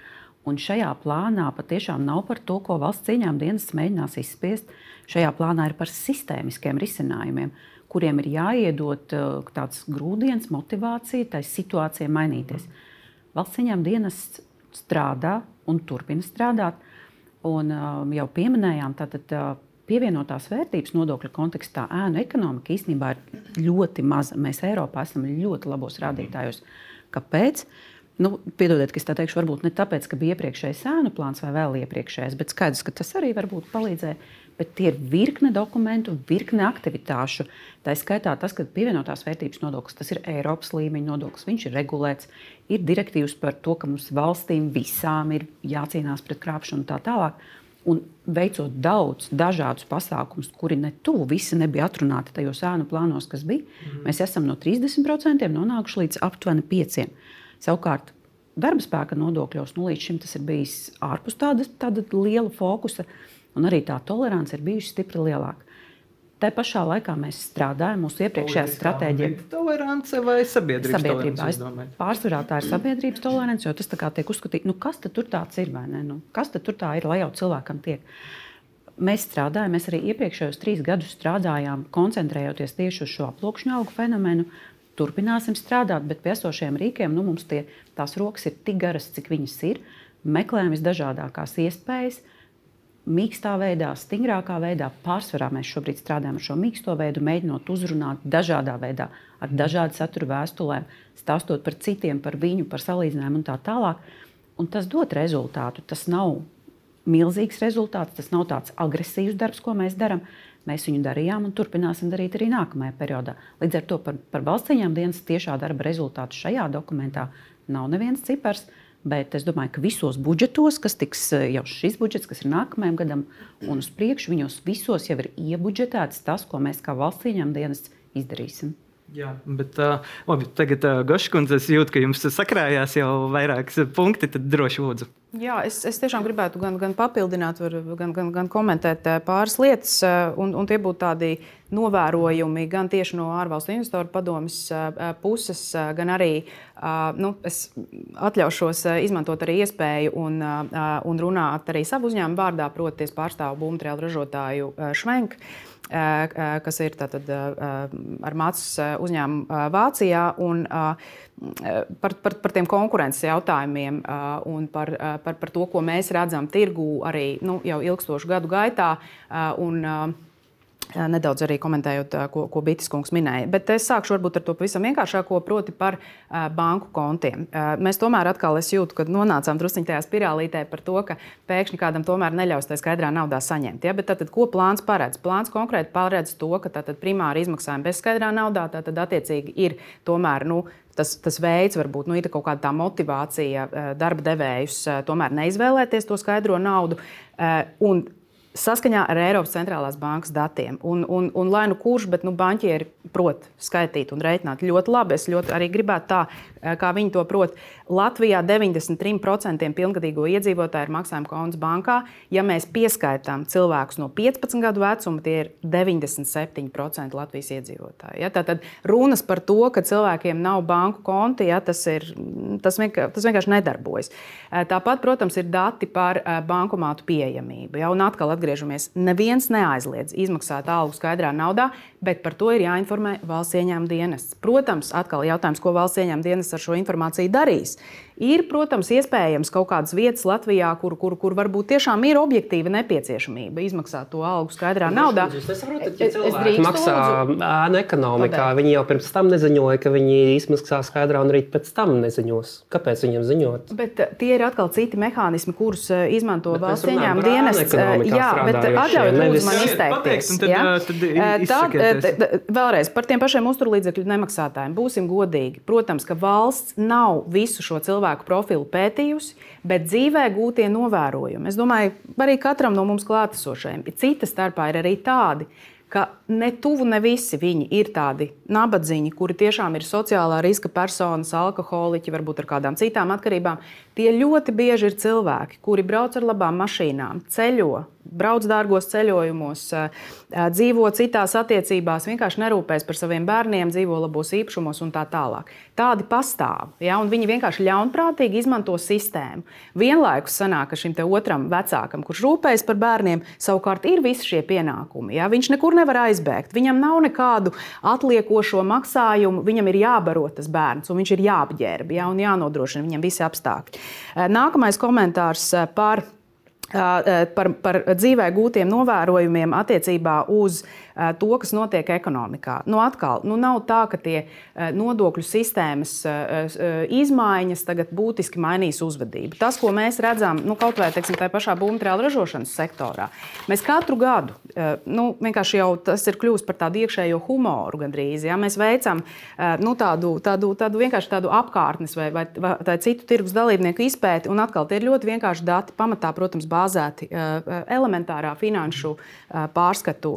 Un šajā plānā patiešām nav par to, ko valsts cieņām dienests mēģinās izspiest. Šajā plānā ir par sistēmiskiem risinājumiem, kuriem ir jāiedod uh, tāds grūdienis, motivācija tai situācijai mainīties. Valsts cieņām dienests strādā un turpina strādāt Un um, jau pieminējām, tātad uh, pievienotās vērtības nodokļa kontekstā ēnu ekonomika īstenībā ir ļoti maza. Mēs Eiropā esam ļoti labos rādītājos. Kāpēc? Nu, piedodiet, ka es tā teikšu, varbūt ne tāpēc, ka bija iepriekšējais ēnu plāns vai vēl iepriekšējais, bet skaidrs, ka tas arī varbūt palīdzēja bet tie ir virkne dokumentu, virkne aktivitāšu. Tā skaitā tas, ka pievienotās vērtības nodoklis, tas ir Eiropas līmeņa nodoklis, viņš ir regulēts, ir direktīvas par to, ka mums valstīm visām ir jācīnās pret krāpšanu un tā tālāk. Un veicot daudz dažādus pasākumus, kuri ne tuvu visi nebija atrunāti tajos ēnu plānos, kas bija, mm. mēs esam no 30% nonākuši līdz aptuveni 5%. Savukārt, darba spēka nodokļos nu, līdz šim tas ir bijis ārpus tāda, tāda liela fokusa. Uh, un arī tā tolerance ir bijusi stipri lielāka. Tā pašā laikā mēs strādājam, mūsu iepriekšējā stratēģija ir tolerance vai sabiedrības sabiedrībā. tolerance. Pārsvarā tā ir sabiedrības tolerance, jo tas tiek uzskatīts, nu, kas tur tāds ir vai ne? Nu, kas tur tā ir, lai jau cilvēkam tiek. Mēs strādājam, mēs arī iepriekšējos trīs gadus strādājām, koncentrējoties tieši uz šo aploksņu augu fenomenu. Turpināsim strādāt, bet pie esošiem rīkiem nu, mums tie, tās rokas ir tik garas, cik viņas ir. Meklējam visdažādākās iespējas, uh, mīkstā veidā, stingrākā veidā. Pārsvarā mēs šobrīd strādājam ar šo mīksto veidu, mēģinot uzrunāt dažādā veidā, ar dažādu saturu vēstulēm, stāstot par citiem, par viņu, par salīdzinājumu un tā tālāk. Un tas dod rezultātu. Tas nav milzīgs rezultāts, tas nav tāds agresīvs darbs, ko mēs darām. Mēs viņu darījām un turpināsim darīt arī nākamajā periodā. Līdz ar to par, par valsts cieņām dienas tiešā darba rezultātu šajā dokumentā nav neviens cipars. Uh, Bet es domāju, ka visos budžetos, kas tiks eh, jau šis budžets, kas ir nākamajam gadam, un uz priekšu, viņos visos jau ir iebudžetēts tas, ko mēs kā valsts ieņēmuma dienas izdarīsim. Jā, bet uh, labi, tagad, uh, Goškundze, es jūtu, ka jums sakrājās jau vairākas punkti, tad droši lūdzu. Jā, es, es tiešām gribētu gan, gan papildināt, gan, gan, gan komentēt pāris lietas, un, un tie būtu tādi novērojumi gan tieši no ārvalstu investoru padomes puses, gan arī nu, es atļaušos izmantot arī iespēju un, un runāt arī savu uzņēmumu vārdā, proti, es pārstāvu būvmateriālu ražotāju Švenku kas ir tātad, ar mācības uzņēmumu Vācijā. Un, par, par, par tiem konkurences jautājumiem un par, par, par to, ko mēs redzam tirgū arī nu, jau ilgstošu gadu gaitā. Un, Nedaudz arī komentējot, ko, ko Bitis kungs minēja. Bet es sākšu varbūt ar to pavisam vienkāršāko, proti par uh, banku kontiem. Uh, mēs tomēr atkal jūtam, ka nonācām druskuļi tajā spirālītē par to, ka pēkšņi kādam tomēr neļaus tā skaidrā naudā saņemt. Ja? Bet tad, ko plāns paredz? Plāns konkrēti paredz to, ka tātad primāri izmaksājumi bez skaidrā naudā, tad attiecīgi ir tomēr. Nu, tas, tas veids, varbūt nu, ir kaut kāda motivācija darba devējus tomēr neizvēlēties to skaidro naudu. Un saskaņā ar Eiropas centrālās bankas datiem. Un, un, un lai nu kurš, bet nu, banķieri prot skaitīt un reiķināt ļoti labi. Es ļoti arī gribētu tā, kā viņi to prot. Latvijā 93% pilngadīgo iedzīvotāju ir maksājuma konts bankā. Ja mēs pieskaitām cilvēkus no 15 gadu vecuma, tie ir 97% Latvijas iedzīvotāji. Ja? Tātad runas par to, ka cilvēkiem nav banku konti, ja? tas, ir, tas, vienkār, tas vienkārši nedarbojas. Eh, tāpat, protams, ir dati par eh, bankomātu pieejamību. Ja? Un atkal atgriežamies. Neviens neaizliedz izmaksāt algu skaidrā naudā, bet par to ir jāinformē valsts ieņēmuma dienests. Protams, atkal jautājums, ko valsts ieņēmuma dienests ar šo informāciju darīs. Ir, protams, iespējams kaut kādas vietas Latvijā, kur, kur, kur varbūt tiešām ir objektīva nepieciešamība izmaksāt to algu skaidrā naudā. Jūs nesaprotat, ja cilvēki maksā ēnu ekonomikā. Viņi jau pirms tam neziņoja, ka viņi izmaksā skaidrā un arī pēc tam neziņos. Kāpēc viņiem ziņot? Bet tie ir atkal citi mehānismi, kurus izmanto bet valsts ieņēmuma dienests. Jā, bet atļaujiet lūdzu man izteikties. Tad, ja? tad, tad vēlreiz par tiem pašiem uzturlīdzekļu nemaksātājiem. Būsim godīgi. Protams, ka valsts nav visu šo cilvēku cilvēku profilu pētījusi, bet dzīvē gūtie novērojumi. Es domāju, arī katram no mums klātesošajiem, cita starpā ir arī tādi, ka ne tuvu ne visi viņi ir tādi nabadzīņi, kuri tiešām ir sociālā riska personas, alkoholiķi, varbūt ar kādām citām atkarībām. Tie ļoti bieži ir cilvēki, kuri brauc ar labām mašīnām, ceļo, brauc dārgos ceļojumos, dzīvo citās attiecībās, vienkārši nerūpēs par saviem bērniem, dzīvo labos īpašumos un tā tālāk. Tādi pastāv. Ja, viņi vienkārši ļaunprātīgi izmanto sistēmu. Vienlaikus sanāk, ka šim otram vecākam, kurš rūpējas par bērniem, savukārt ir visi šie pienākumi. Ja. Viņš nekur nevar aizbēgt. Viņam nav nekādu atliekošo maksājumu, viņam ir jābaro tas bērns, un viņš ir jāapģērb ja, un jānodrošina viņam visi apstākļi. Nākamais komentārs par par, par dzīvē gūtiem novērojumiem attiecībā uz to, kas notiek ekonomikā. Nu, atkal, nu, nav tā, ka tie nodokļu sistēmas izmaiņas tagad būtiski mainīs uzvedību. Tas, ko mēs redzam, nu, kaut vai teiksim, tajā pašā būvmateriālu ražošanas sektorā, mēs katru gadu, nu, vienkārši jau tas ir kļuvis par tādu iekšējo humoru gandrīz. Ja? Mēs veicam nu, tādu, tādu, tādu vienkārši tādu apkārtnes vai, vai, vai citu tirgus dalībnieku izpēti, un atkal tie ir ļoti vienkārši dati, pamatā, protams, bāzēti elementārā finanšu pārskatu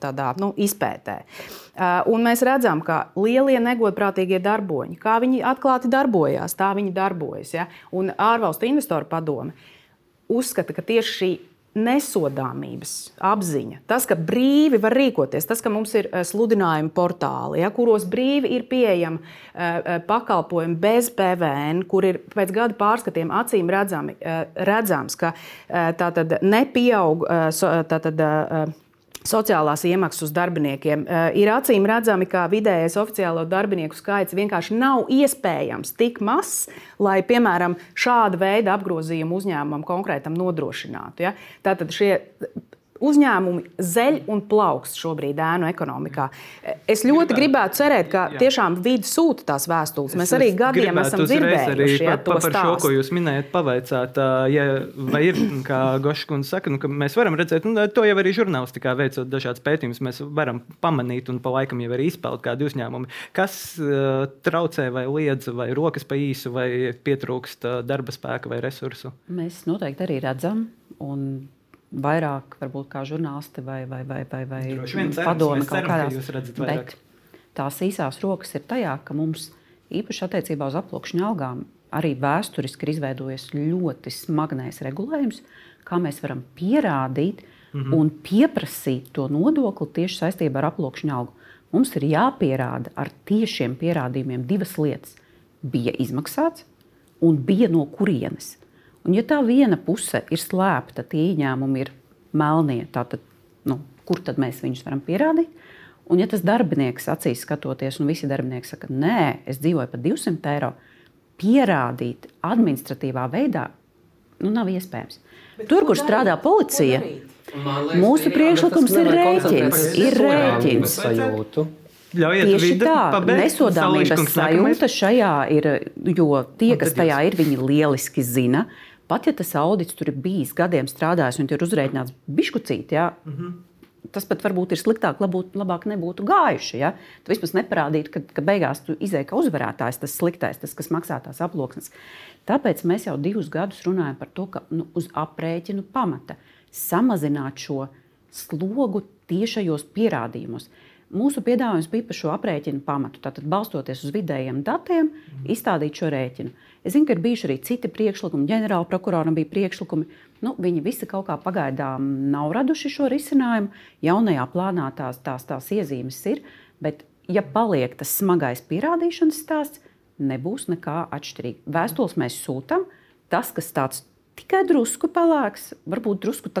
tādā, nu, izpētē. Un mēs redzam, ka lielie negodprātīgie darboņi, kā viņi atklāti darbojās, tā viņi darbojas. Ja? Un ārvalstu investoru padome uzskata, ka tieši šī nesodāmības apziņa, tas, ka brīvi var rīkoties, tas, ka mums ir sludinājuma portāli, ja, kuros brīvi ir pieejami uh, pakalpojumi bez PVN, kur ir pēc gada pārskatiem acīm redzami, uh, redzams, ka uh, tā tad nepieaug. Tā tad, sociālās iemaksas uz darbiniekiem. Ir acīm redzami, ka vidējais oficiālo darbinieku skaits vienkārši nav iespējams tik mazs, lai, piemēram, šāda veida apgrozījumu uzņēmumam konkrētam nodrošinātu. Ja? Tātad šie uzņēmumi zeļ un plaukst šobrīd ēnu ekonomikā. Es ļoti gribētu, gribētu cerēt, ka jā. tiešām vidi sūta tās vēstules. Mēs arī gadiem esam dzirdējuši ja, pa, pa, par šo, ko jūs minējat, pavaicāt. Ja, vai ir, kā Goškundze saka, nu, mēs varam redzēt, nu, to jau arī žurnālistikā veicot dažādas pētījumus, mēs varam pamanīt un pa laikam jau arī izpeld kādi uzņēmumi, kas uh, traucē vai liedz, vai rokas pa īsu, vai pietrūkst uh, darba spēka vai resursu. Mēs noteikti arī redzam. Un vairāk, varbūt kā žurnālisti vai, vai, vai, vai, vai padomi kaut kādās. Bet tās īsās rokas ir tajā, ka mums īpaši attiecībā uz aploksņa algām arī vēsturiski ir izveidojies ļoti smagnējs regulējums, kā mēs varam pierādīt mm -hmm. un pieprasīt to nodokli tieši saistībā ar aploksņa algu. Mums ir jāpierāda ar tiešiem pierādījumiem divas lietas. Bija izmaksāts un bija no kurienes. Un, ja tā viena puse ir slēpta, tie ieņēmumi ir melnie, tad nu, kur tad mēs viņus varam pierādīt? Un, ja tas darbinieks acīs skatoties, un visi darbinieki saka, nē, es dzīvoju par 200 eiro, pierādīt administratīvā veidā nu, nav iespējams. Bet Tur, kur strādā policija, liekas, mūsu priekšlikums ir rēķins. Ir rēķins. Ļaujiet Tieši tā, nesodāmības sajūta šajā ir, jo tie, kas tajā ir, viņi lieliski zina, Pat ja tas audits tur ir bijis gadiem strādājis un ir uzreikināts bišķucīt, ja, mm -hmm. tas pat varbūt ir sliktāk, labūt, labāk nebūtu gājuši. Ja? Tu vispār neparādītu, ka, ka beigās tu izēji kā uzvarētājs, tas sliktais, tas, kas maksā tās aploksnes. Tāpēc mēs jau divus gadus runājam par to, ka nu, uz aprēķinu pamata samazināt šo slogu tiešajos pierādījumos. Mūsu piedāvājums bija par šo aprēķinu pamatu. Tātad, balstoties uz vidējiem datiem, mm. izstādīt šo rēķinu. Es zinu, ka ir bijuši arī citi priekšlikumi, ģenerāla prokuroram bija priekšlikumi. Nu, viņi visi kaut kā pagaidām nav raduši šo risinājumu. Jaunajā plānā tās, tās, tās iezīmes ir, bet, ja paliek tas smagais pierādīšanas stāsts, nebūs nekā atšķirīga. Vēstules mēs sūtām, tas, kas tāds tikai drusku pelēks, varbūt drusku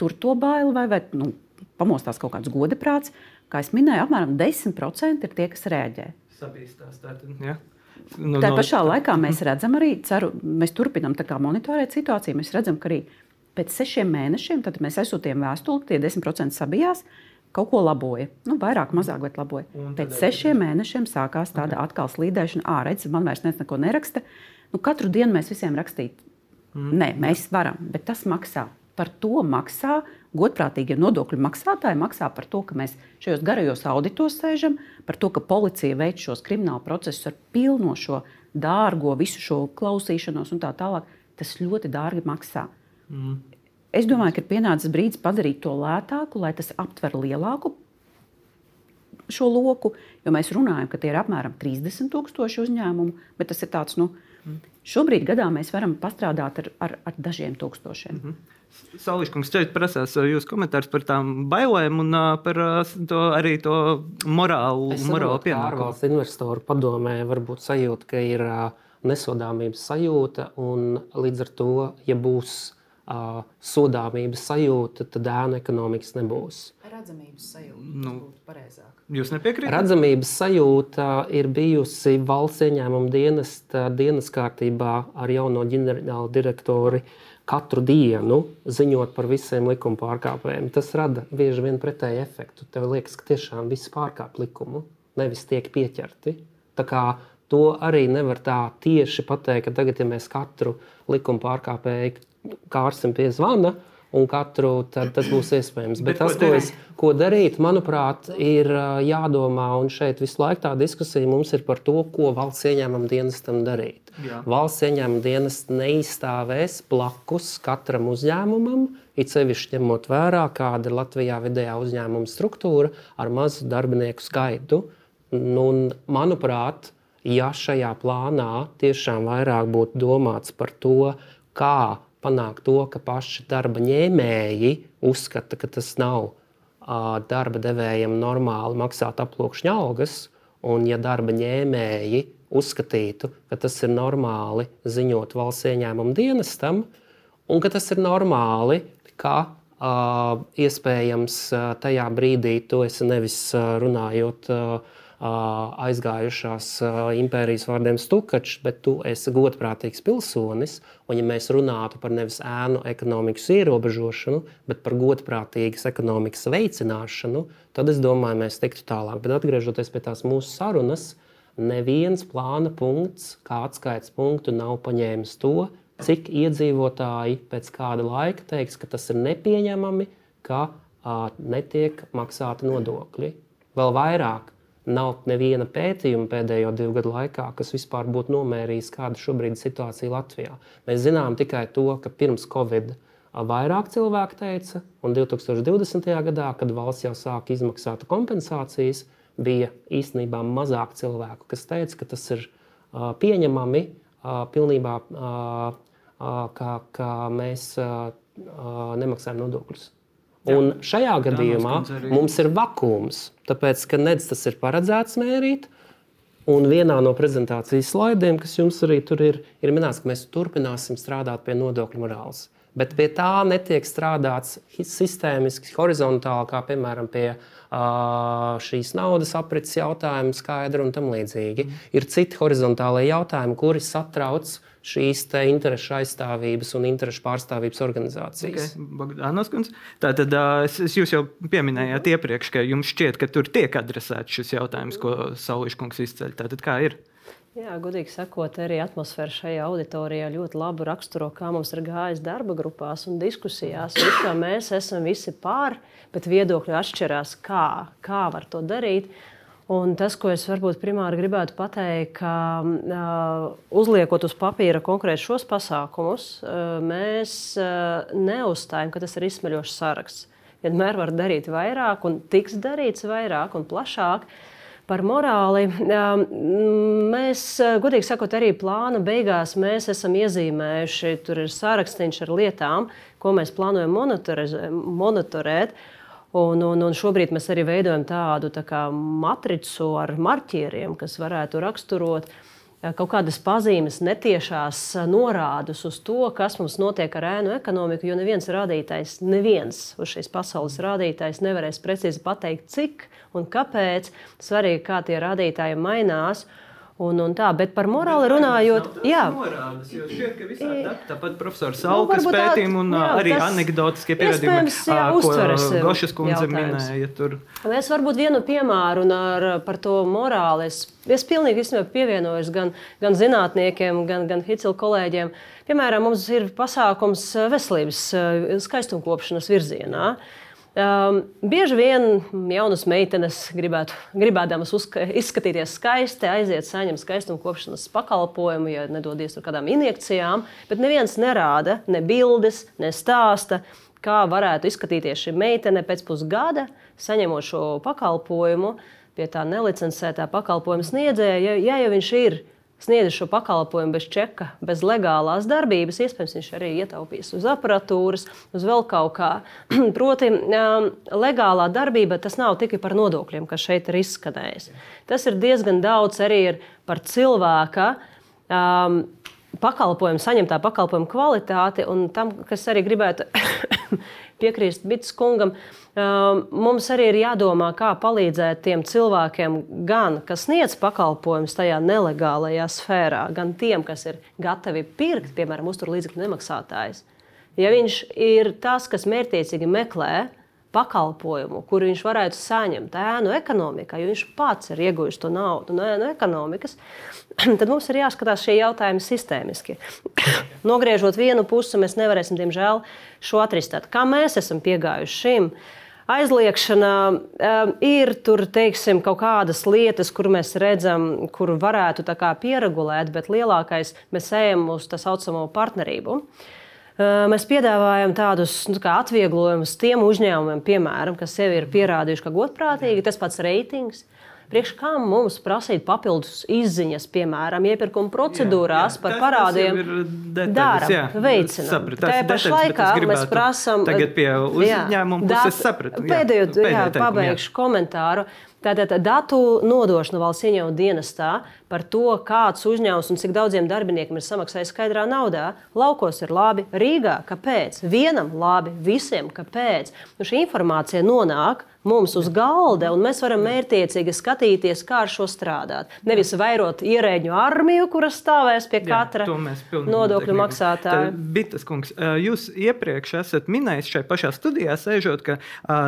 tur to baili vai, vai nu, pamostās kaut kāds godaprāts. Kā jau minēju, apmēram 10% ir tie, kas rēģē. Sabīstās, tātad, ja? Nu, Tā pašā no... laikā mēs redzam, arī ceru, mēs turpinām monitorēt situāciju. Mēs redzam, ka arī pēc sešiem mēnešiem mēs aizsūtījām vēstuli, tie 10% sabijās. Kaut ko laboja, nu, vairāk, mazāk, bet laboja. Un Pēc sešiem ir... mēnešiem sākās tāda okay. atkal slīdēšana. Ā, redz, man vairs neko neraksta. Nu, katru dienu mēs visiem rakstīt. Mm. Nē, mēs varam, bet tas maksā. Par to maksā godprātīgie nodokļu maksātāji maksā par to, ka mēs šajos garajos auditos sēžam, par to, ka policija veic šos kriminālu procesus ar pilno šo dārgo, visu šo klausīšanos un tā tālāk. Tas ļoti dārgi maksā. Mm. Es domāju, ka ir pienācis brīdis padarīt to lētāku, lai tas aptver lielāku šo loku, jo mēs runājam, ka tie ir apmēram 30,000 uzņēmumu, bet tas ir tāds, nu, šobrīd gadā mēs varam pastrādāt ar, ar, ar dažiem tūkstošiem. Mm -hmm. Sauliškungs šeit prasās jūsu komentārus par tām bailēm un par to, arī to morālu, morālu pienākumu. Ārvalstu investoru padomē varbūt sajūta, ka ir nesodāmības sajūta un līdz ar to, ja būs uh, sodāmības sajūta, tad ēnu ekonomikas nebūs. Redzamības sajūta Nu. būtu pareizāk. Jūs nepiekrītat? Redzamības sajūta ir bijusi valsts ieņēmuma dienesta dienas kārtībā ar jauno ģenerāla direktoru katru dienu ziņot par visiem likuma pārkāpējiem. Tas rada bieži vien pretēju efektu. Tev liekas, ka tiešām viss pārkāp likumu, nevis tiek pieķerti. Tā kā to arī nevar tā tieši pateikt, ka tagad, ja mēs katru likuma pārkāpēju kārsim pie zvana, un katru tad tas būs iespējams. Bet, Bet ko tas, ko, darīt? es, ko darīt, manuprāt, ir jādomā, un šeit visu laiku tā diskusija mums ir par to, ko valsts ieņēmuma dienestam darīt. Jā. Valsts ieņēmuma dienests neizstāvēs blakus katram uzņēmumam, it sevišķi ņemot vērā, kāda ir Latvijā vidējā uzņēmuma struktūra ar mazu darbinieku skaitu. Nu, un, manuprāt, ja šajā plānā tiešām vairāk būtu domāts par to, kā panākt to, ka paši darba ņēmēji uzskata, ka tas nav darba devējiem normāli maksāt aploksņa algas, un ja darba ņēmēji uzskatītu, ka tas ir normāli ziņot valsts ieņēmuma dienestam, un ka tas ir normāli, ka uh, iespējams tajā brīdī to es nevis runājot. Uh, aizgājušās impērijas vārdiem stukačs, bet tu esi godprātīgs pilsonis. Un, ja mēs runātu par nevis ēnu ekonomikas ierobežošanu, bet par godprātīgas ekonomikas veicināšanu, tad es domāju, mēs tiktu tālāk. Bet atgriežoties pie tās mūsu sarunas, neviens plāna punkts, kā atskaites punktu, nav paņēmis to, cik iedzīvotāji pēc kāda laika teiks, ka tas ir nepieņemami, ka uh, netiek maksāti nodokļi. Vēl vairāk Nav neviena pētījuma pēdējo divu gadu laikā, kas vispār būtu nomērījis, kāda šobrīd ir situācija Latvijā. Mēs zinām tikai to, ka pirms Covid vairāk cilvēku teica, un 2020. gadā, kad valsts jau sāka izmaksāt kompensācijas, bija īstenībā mazāk cilvēku, kas teica, ka tas ir pieņemami pilnībā, kā, kā mēs nemaksājam nodokļus. Un šajā gadījumā arī- mums ir vakums, tāpēc ka nedz tas ir paredzēts mērīt. Un vienā no prezentācijas slaidiem, kas jums arī tur ir, ir minēts, ka mēs turpināsim strādāt pie nodokļu morāles. Bet pie tā netiek strādāts sistēmiski, horizontāli, kā piemēram pie uh, šīs naudas aprits jautājumu, skaidra un tam līdzīgi. Ir citi horizontālie jautājumi, kuri satrauc šīs te interešu aizstāvības un interešu pārstāvības organizācijas. Okay. Tātad es, es jūs jau pieminējāt iepriekš, ka jums šķiet, ka tur tiek adresēts šis jautājums, ko Sauliškungs izceļ. Tātad kā ir? Jā, godīgi sakot, arī atmosfēra šajā auditorijā ļoti labi raksturo, kā mums ir gājis darba grupās un diskusijās. Viss, mēs esam visi pār, bet viedokļi atšķirās, kā, kā var to darīt. Un tas, ko es varbūt primāri gribētu pateikt, ka uh, uzliekot uz papīra konkrēti šos pasākumus, uh, mēs uh, neuzstājam, ka tas ir izsmeļošs saraksts. Vienmēr var darīt vairāk, un tiks darīts vairāk un plašāk. Par morāli mēs, godīgi sakot, arī plāna beigās esam iezīmējuši. Tur ir sārakstīns ar lietām, ko mēs plānojam monitorēt. Un, un, un šobrīd mēs arī veidojam tādu tā kā matricu ar marķieriem, kas varētu raksturot eh, kaut kādas pazīmes, netiešās eh, norādes uz to, kas mums notiek ar ēnu ekonomiku. Jo neviens rādītājs, neviens uz šīs pasaules rādītājs nevarēs precīzi pateikt, cik un kāpēc. Svarīgi, kā tie rādītāji mainās. Un, un tā, bet par morāli runājot, jā, Norādes, jo šķiet, visādi tā- tāpat profesors Nu, varbūt tā- pētījumi un jā, ā, arī anekdotiskie pierādījumi, ā, ko uztveres, Gošas kundze jautājums. minēja. Tur. Es varbūt vienu piemēru ar, par to morāli. Es, es pilnīgi īstenībā pievienojos gan, gan zinātniekiem, gan, gan Hicila kolēģiem. Piemēram, mums ir pasākums veselības skaistumkopšanas virzienā. Um, bieži vien jaunas meitenes gribētu, gribēdamas uzka, izskatīties skaisti, aiziet, saņemt skaistuma kopšanas pakalpojumu, ja nedodies ar kādām injekcijām, bet neviens nerāda ne bildes, ne stāsta, kā varētu izskatīties šī meitene pēc pusgada, saņemot šo pakalpojumu pie tā nelicencētā pakalpojuma sniedzēja, ja, ja jau viņš ir sniedzis šo pakalpojumu bez čeka, bez legālās darbības, iespējams, viņš arī ietaupīs uz aparatūras, uz vēl kaut kā. Proti, um, legālā darbība tas nav tikai par nodokļiem, kas šeit ir izskanējis. Tas ir diezgan daudz arī par cilvēka. Um, pakalpojumu, saņemtā pakalpojuma kvalitāti, un tam, kas arī gribētu piekrist Bits kungam, um, mums arī ir jādomā, kā palīdzēt tiem cilvēkiem, gan kas sniedz pakalpojumus tajā nelegālajā sfērā, gan tiem, kas ir gatavi pirkt, piemēram, uzturlīdzekļu nemaksātājs. Ja viņš ir tas, kas mērķiecīgi meklē pakalpojumu, kuru viņš varētu saņemt ēnu ekonomikā, jo viņš pats ir ieguvis to naudu no ēnu ekonomikas, tad mums ir jāskatās šie jautājumi sistēmiski. Nogriežot vienu pusi, mēs nevarēsim, diemžēl, šo atrisināt. Kā mēs esam piegājuši šim? Aizliekšana um, ir tur, teiksim, kaut kādas lietas, kur mēs redzam, kur varētu pieregulēt, bet lielākais mēs ejam uz tā saucamo partnerību. Uh, Mēs piedāvājam tādus nu, atvieglojumus tiem uzņēmumiem, piemēram, kas sevi ir pierādījuši kā godprātīgi, tas pats reitings. Priekš kam mums prasīt papildus izziņas, piemēram, iepirkuma procedūrās jā, jā. par tas, parādiem? Dārām, veicinām. Tajā pašā laikā mēs prasām. Tagad pie uzņēmuma puses sapratu. Pēdējo, jā, pabeigšu jā. komentāru. Tātad datu nodošana valsts ieņēmuma dienestā par to, kāds uzņēmums un cik daudziem darbiniekiem ir samaksājis skaidrā naudā. Laukos ir labi, Rīgā kāpēc? Vienam labi, visiem kāpēc? Nu, šī informācija nonāk mums uz galda, un mēs varam mērķiecīgi skatīties, kā ar šo strādāt. Nevis vairot ierēģu armiju, kuras stāvēs pie katra Jā, nodokļu maksātāja. Bitas kungs, jūs iepriekš esat minējis šajā pašā studijā, sēžot, ka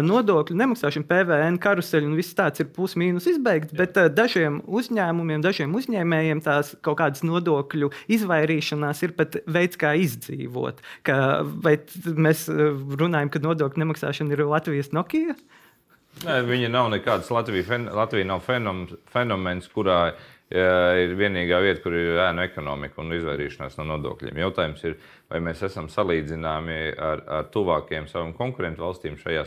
nodokļu nemaksāšana, PVN, karuseļi un viss tāds ir pusmīnus izbeigts, bet dažiem uzņēmumiem, dažiem uzņēmējiem tās kaut kādas nodokļu izvairīšanās ir pat veids, kā izdzīvot. Ka, vai mēs runājam, ka nodokļu nemaksāšana ir Latvijas Nokia? Nē, viņa nav nekāds Latvija, Latvija nav fenom, fenomens, kurā jā, ir vienīgā vieta, kur ir ēnu ekonomika un izvairīšanās no nodokļiem. Jautājums ir, vai mēs esam salīdzināmi ar, ar tuvākajiem saviem konkurentu valstīm šajā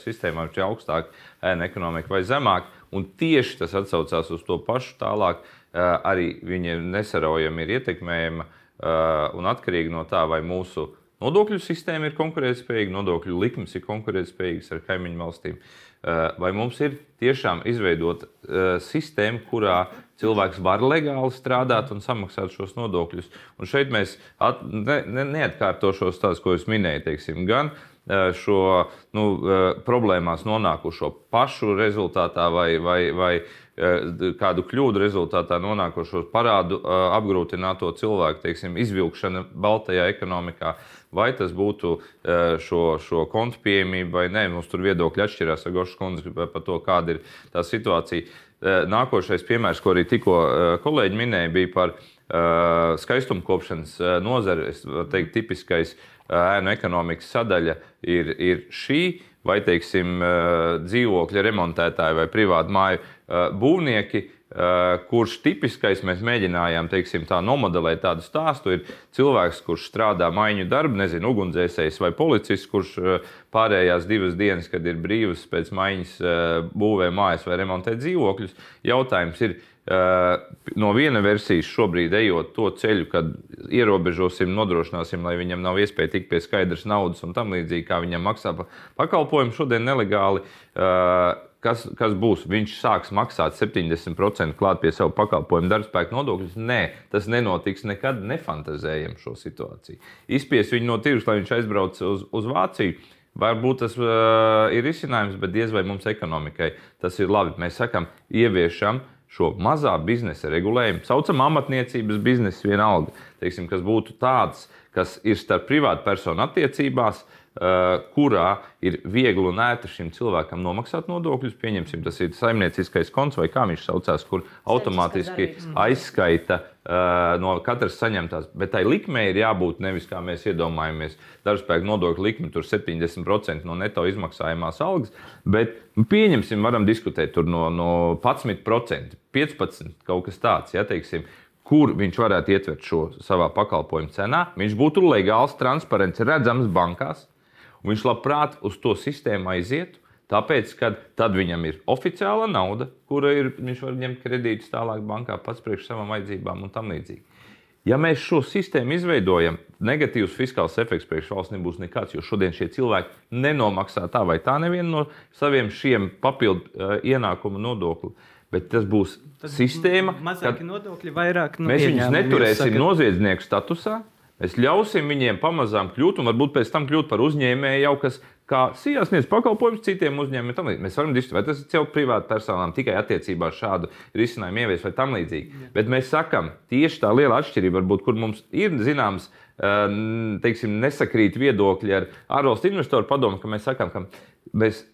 sistēmā, vai augstāk ēnu ekonomika vai zemāk. Un tieši tas atsaucās uz to pašu tālāk. Arī viņa nesaraujami ir ietekmējama un atkarīga no tā, vai mūsu nodokļu sistēma ir konkurētspējīga, nodokļu likmes ir konkurētspējīgas ar kaimiņu valstīm. Uh, vai mums ir tiešām izveidota uh, sistēma, kurā cilvēks var legāli strādāt un samaksāt šos nodokļus. Un šeit mēs at, ne, ne, neatkārtošos tās, ko jūs minējāt, teiksim, gan uh, šo nu, problēmās nonākušo pašu rezultātā vai, vai, vai kādu kļūdu rezultātā nonākošo parādu apgrūtināto cilvēku teiksim, izvilkšana Baltajā ekonomikā. Vai tas būtu eh, šo, šo kontu pieejamība vai nē. Mums tur viedokļi atšķirās ar Gošu kundzi par to, kāda ir tā situācija. Eh, nākošais piemērs, ko arī tikko eh, kolēģi minēja, bija par skaistumkopšanas nozari. Es teiktu, tipiskais ēnu ekonomikas sadaļa ir, ir šī, vai teiksim, dzīvokļa remontētāji vai privātu māju būvnieki Eh, kurš tipiskais mēs mēģinājām teiksim, tā, nomodelēt tādu stāstu. Ir cilvēks, kurš strādā maiņu darbu, nezinu, ugunsdzēsējs vai policists, kurš eh, pārējās divas dienas, kad ir brīvs pēc maiņas, eh, būvē mājas vai remontē dzīvokļus. Jautājums ir, no viena versijas šobrīd ejot to ceļu, kad ierobežosim, nodrošināsim, lai viņam nav iespēja tikt pie skaidras naudas un tam līdzīgi, kā viņam maksā par pakalpojumu šodien nelegāli kas, kas būs? Viņš sāks maksāt 70% klāt pie savu pakalpojumu darbspēku nodokļus. Nē, tas nenotiks nekad. Nefantazējam šo situāciju. Izspies viņu no tirgus, lai viņš aizbrauc uz, uz Vāciju. Varbūt tas uh, ir risinājums, bet diez vai mums ekonomikai tas ir labi. Mēs sakām, ieviešam šo mazā biznesa regulējumu, saucam amatniecības biznesu vienalga, teiksim, kas būtu tāds, kas ir starp privātu personu attiecībās, kurā ir viegli un ērti šim cilvēkam nomaksāt nodokļus. Pieņemsim, tas ir saimnieciskais konts vai kā viņš saucās, kur automātiski aizskaita no katras saņemtās. Bet tai likmei ir jābūt nevis kā mēs iedomājamies, darbspēka nodokļa likme tur 70% no neto izmaksājumās algas, bet pieņemsim, varam diskutēt no, no 11%, 15% kaut kas tāds. Ja, teiksim, kur viņš varētu ietvert šo savā pakalpojumu cenā. Viņš būtu legāls, transparents, redzams bankās, viņš labprāt uz to sistēmu aizietu. Tāpēc, kad tad viņam ir oficiāla nauda, kura ir, viņš var ņemt kredītus tālāk bankā pats priekš savām vajadzībām un tam līdzīgi. Ja mēs šo sistēmu izveidojam, negatīvs fiskāls efekts priekš valsts nebūs nekāds, jo šodien šie cilvēki nenomaksā tā vai tā nevienu no saviem šiem papildu uh, ienākumu nodokļu. Bet tas būs Tad sistēma, mazāk nodokļi, vairāk no mēs viņus neturēsim noziedznieku statusā. Mēs ļausim viņiem pamazām kļūt, un varbūt pēc tam kļūt par uzņēmēju, jau kas kā sijās sniedz pakalpojumus citiem uzņēmumiem. Mēs varam diskutēt, vai tas ir jau privāti personām tikai attiecībā uz šādu risinājumu ievies vai tam līdzīgi. Jā. Bet mēs sakām, tieši tā liela atšķirība, varbūt, kur mums ir zināms, teiksim, nesakrīt viedokļi ar ārvalstu investoru padomu, ka mēs sakām, ka mēs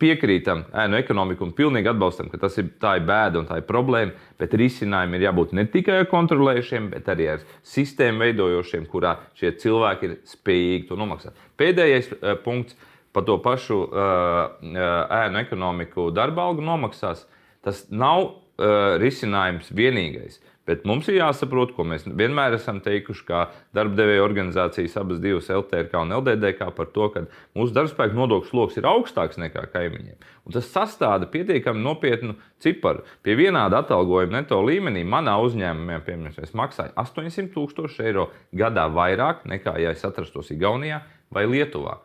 piekrītam ēnu ekonomiku un pilnīgi atbalstam, ka tas ir, ir bēda un tā ir problēma, bet risinājumi ir jābūt ne tikai kontrolējušiem, bet arī ar sistēmu veidojošiem, kurā šie cilvēki ir spējīgi to nomaksāt. Pēdējais uh, punkts par to pašu uh, ēnu ekonomiku darba algu nomaksās. Tas nav uh, risinājums vienīgais. Bet mums ir jāsaprot, ko mēs vienmēr esam teikuši, kā darba devēja organizācijas, abas divas LTRK un LDDK, par to, ka mūsu darbspēka nodokļu sloks ir augstāks nekā kaimiņiem. Un tas sastāda pietiekami nopietnu ciparu. Pie vienāda atalgojuma neto līmenī manā uzņēmumā, piemēram, es maksāju 800 tūkstoši eiro gadā vairāk nekā, ja es atrastos Igaunijā vai Lietuvā.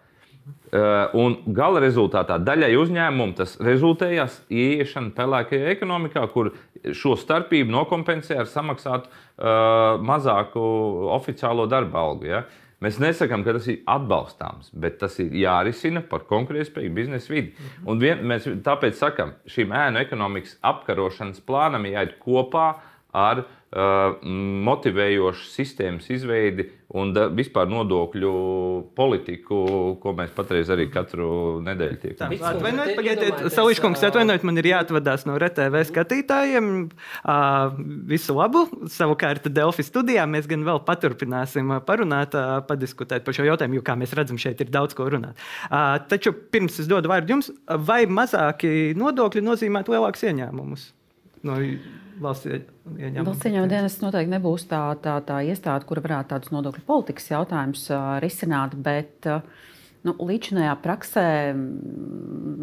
Uh, un gala rezultātā daļai uzņēmumu tas rezultējās ieiešana pelēkajā ekonomikā, kur šo starpību nokompensē ar samaksātu uh, mazāku oficiālo darba algu. Ja? Mēs nesakām, ka tas ir atbalstāms, bet tas ir jārisina par konkurētspējīgu biznesa vidi. Un vien, mēs tāpēc sakām, šim ēnu ekonomikas apkarošanas plānam jāiet kopā ar uh, motivējošu sistēmas izveidi un da, vispār nodokļu politiku, ko mēs patreiz arī katru nedēļu tiekam. Atvainojiet, pagaidiet, Sališkungs, atvainojiet, man ir jāatvadās no RTV skatītājiem. Uh, visu labu. Savukārt Delfi studijā mēs gan vēl paturpināsim parunāt, uh, padiskutēt par šo jautājumu, jo, kā mēs redzam, šeit ir daudz ko runāt. Uh, taču pirms es dodu vārdu jums, vai mazāki nodokļi nozīmē lielākus ieņēmumus? No valsts ieņēmuma. Valsts ieņēmuma dienas noteikti nebūs tā, tā, tā iestāde, kura varētu tādus nodokļu politikas jautājumus risināt. Bet, Nu, Līdzinājā praksē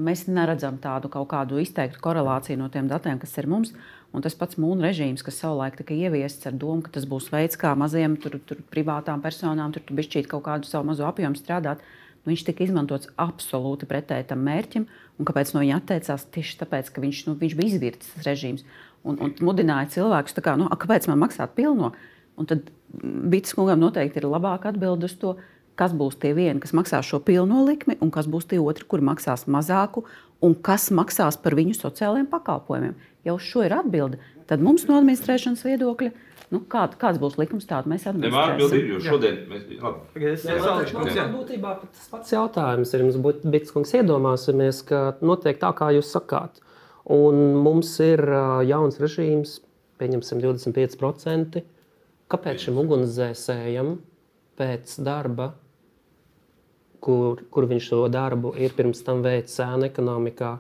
mēs neredzam tādu kaut kādu izteiktu korelāciju no tiem datiem, kas ir mums. Un tas pats mūna režīms, kas savulaik tika ieviests ar domu, ka tas būs veids, kā maziem tur, tur, privātām personām tur bišķīt kaut kādu savu mazo apjomu strādāt, nu, viņš tika izmantots absolūti pretēji tam mērķim. Un kāpēc no viņa atteicās? Tieši tāpēc, ka viņš, nu, viņš bija izvirts režīms un, un mudināja cilvēkus, kā, nu, kāpēc man maksāt pilno. Un tad Bītas kungam noteikti ir labāka atbilde uz to, kas būs tie vieni, kas maksās šo pilno likmi, un kas būs tie otri, kuri maksās mazāku, un kas maksās par viņu sociālajiem pakalpojumiem. Ja uz šo ir atbilde, tad mums no administrēšanas viedokļa. Nu, kā, kāds būs likums, tādu mēs atbildēsim. Jo šodien mēs esam būtībā tas pats jautājums. Ir, mums būtu bijis, kungs, iedomāsimies, ka notiek tā, kā jūs sakāt. Un mums ir jauns režīms, pieņemsim 25%. Kāpēc šim ugunsdzēsējam pēc darba, kur, kur viņš to darbu ir pirms tam veicis sēna ekonomikā,